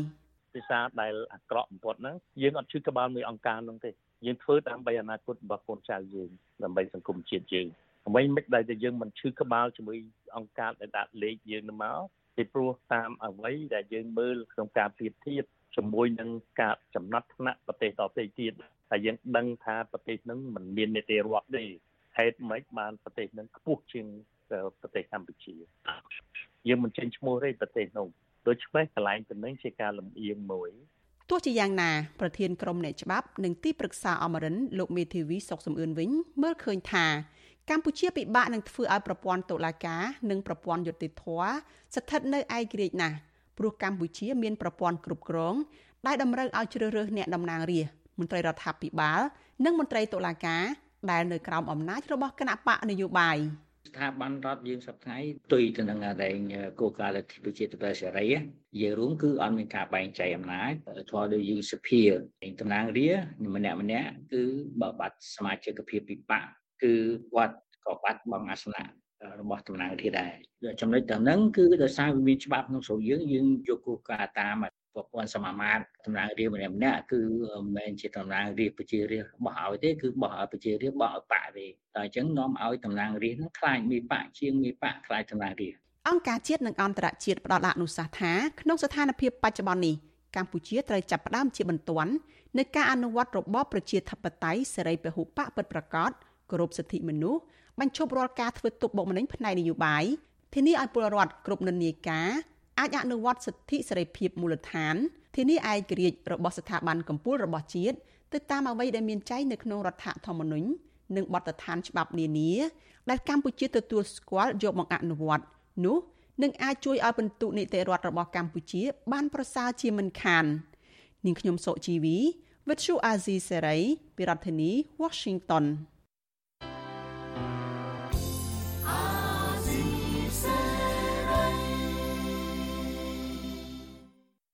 ភាសាដែលអាក្រក់បំផុតហ្នឹងយើងអត់ឈឺក្បាលមួយអង្គការនោះទេយើងធ្វើដើម្បីអនាគតរបស់កូនចៅយើងដើម្បីសង្គមជាតិយើង អ្វីមិនដែលតែយើងមិនឈឺក្បាលជាមួយអង្គការដែលដាក់លេខយើងទៅមកពីព្រោះតាមអ្វីដែលយើងមើលក្នុងការប្រៀបធៀបជាមួយនឹងការចំណាត់ថ្នាក់ប្រទេសតទៅទៀតហើយយើងដឹងថាប្រទេសហ្នឹងមិនមាននីតិរដ្ឋទេហេតុម៉េចបានប្រទេសហ្នឹងខ្ពស់ជាងប្រទេសកម្ពុជាយើងមិនចេញឈ្មោះទេប្រទេសនោះដូច្នេះកន្លែងទៅនឹងជាការលំអៀងមួយទោះជាយ៉ាងណាប្រធានក្រុមអ្នកច្បាប់និងទីប្រឹក្សាអមរិនលោកមេធាវីសុកសំអឿនវិញមើលឃើញថា កម្ពុជាពិបាកនឹងធ្វើឲ្យប្រព័ន្ធតុលាការនិងប្រព័ន្ធយុតិធធស្ថិតនៅឯករាជ្យណាស់ព្រោះកម្ពុជាមានប្រព័ន្ធគ្រប់គ្រងដែលតម្រូវឲ្យជ្រើសរើសអ្នកតំណាងរាស្ត្រមន្ត្រីរដ្ឋាភិបាល និងមន្ត្រីតុលាការដែលនៅក្រោមអំណាចរបស់គណៈបកនយោបាយស្ថាប័នរដ្ឋយើងសប្តាហ៍ទុយទៅនឹងតែគោលការណ៍លទ្ធិប្រជាធិបតេយ្យសេរីយើងរួមគឺអត់មានការបែងចែកអំណាចធម៌ដូចយើងសភាតំណាងរាម្នាក់ម្នាក់គឺបើបាត់សមាជិកភាពពិបាក គឺគាត់ក៏បាត់បង់អាសនៈរបស់តំណាងរាដែរចំណុចទាំងហ្នឹងគឺដោយសារវាមានច្បាប់ក្នុងស្រុកយើងយើងយកគោលការណ៍តាមប្រព័ន្ធសមាមាត្រតំណាងរាស្ត្រម្នាក់ម្នាក់គឺមិនមែនជាតំណាងរាស្ត្រប្រជារាស្ត្របោះឲ្យទេគឺបោះឲ្យប្រជារាស្ត្របោះឲ្យបកទេតែអញ្ចឹងនាំឲ្យតំណាងរាស្ត្រនឹងខ្លាចមានបកជាងមានបកខ្លាចតំណាងរាស្ត្រអង្គការជាតិនិងអន្តរជាតិផ្ដល់អនុសាសន៍ថាក្នុងស្ថានភាពបច្ចុប្បន្ននេះកម្ពុជាត្រូវចាប់ផ្ដើមជាបន្ទាន់នៃការអនុវត្តរបបប្រជាធិបតេយ្យសេរីពហុបកពិតប្រាកដ គោរពសិទ្ធិមនុស្សបញ្ឈប់រាល់ការធ្វើទុកបុកម្នេញផ្នែកនយោបាយធានាឲ្យពលរដ្ឋគ្រប់និន្នាការអាចអនុវត្តសិទ្ធិសេរីភាពមូលដ្ឋានធានាឯករាជ្យរបស់ស្ថាប័នកម្ពុជារបស់ជាតិទៅតាមអ្វីដែលមានចែងនៅក្នុងរដ្ឋធម្មនុញ្ញនិងបទដ្ឋានច្បាប់នានាដែលកម្ពុជាទទួលស្គាល់យកមកអនុវត្តនោះនឹងអាចជួយឲ្យពិន្ទុនីតិរដ្ឋរបស់កម្ពុជា បានប្រសើរជាមិនខាននាងខ្ញុំសុជីវីវិទ្យុអាស៊ីសេរីពីរដ្ឋធានី Washington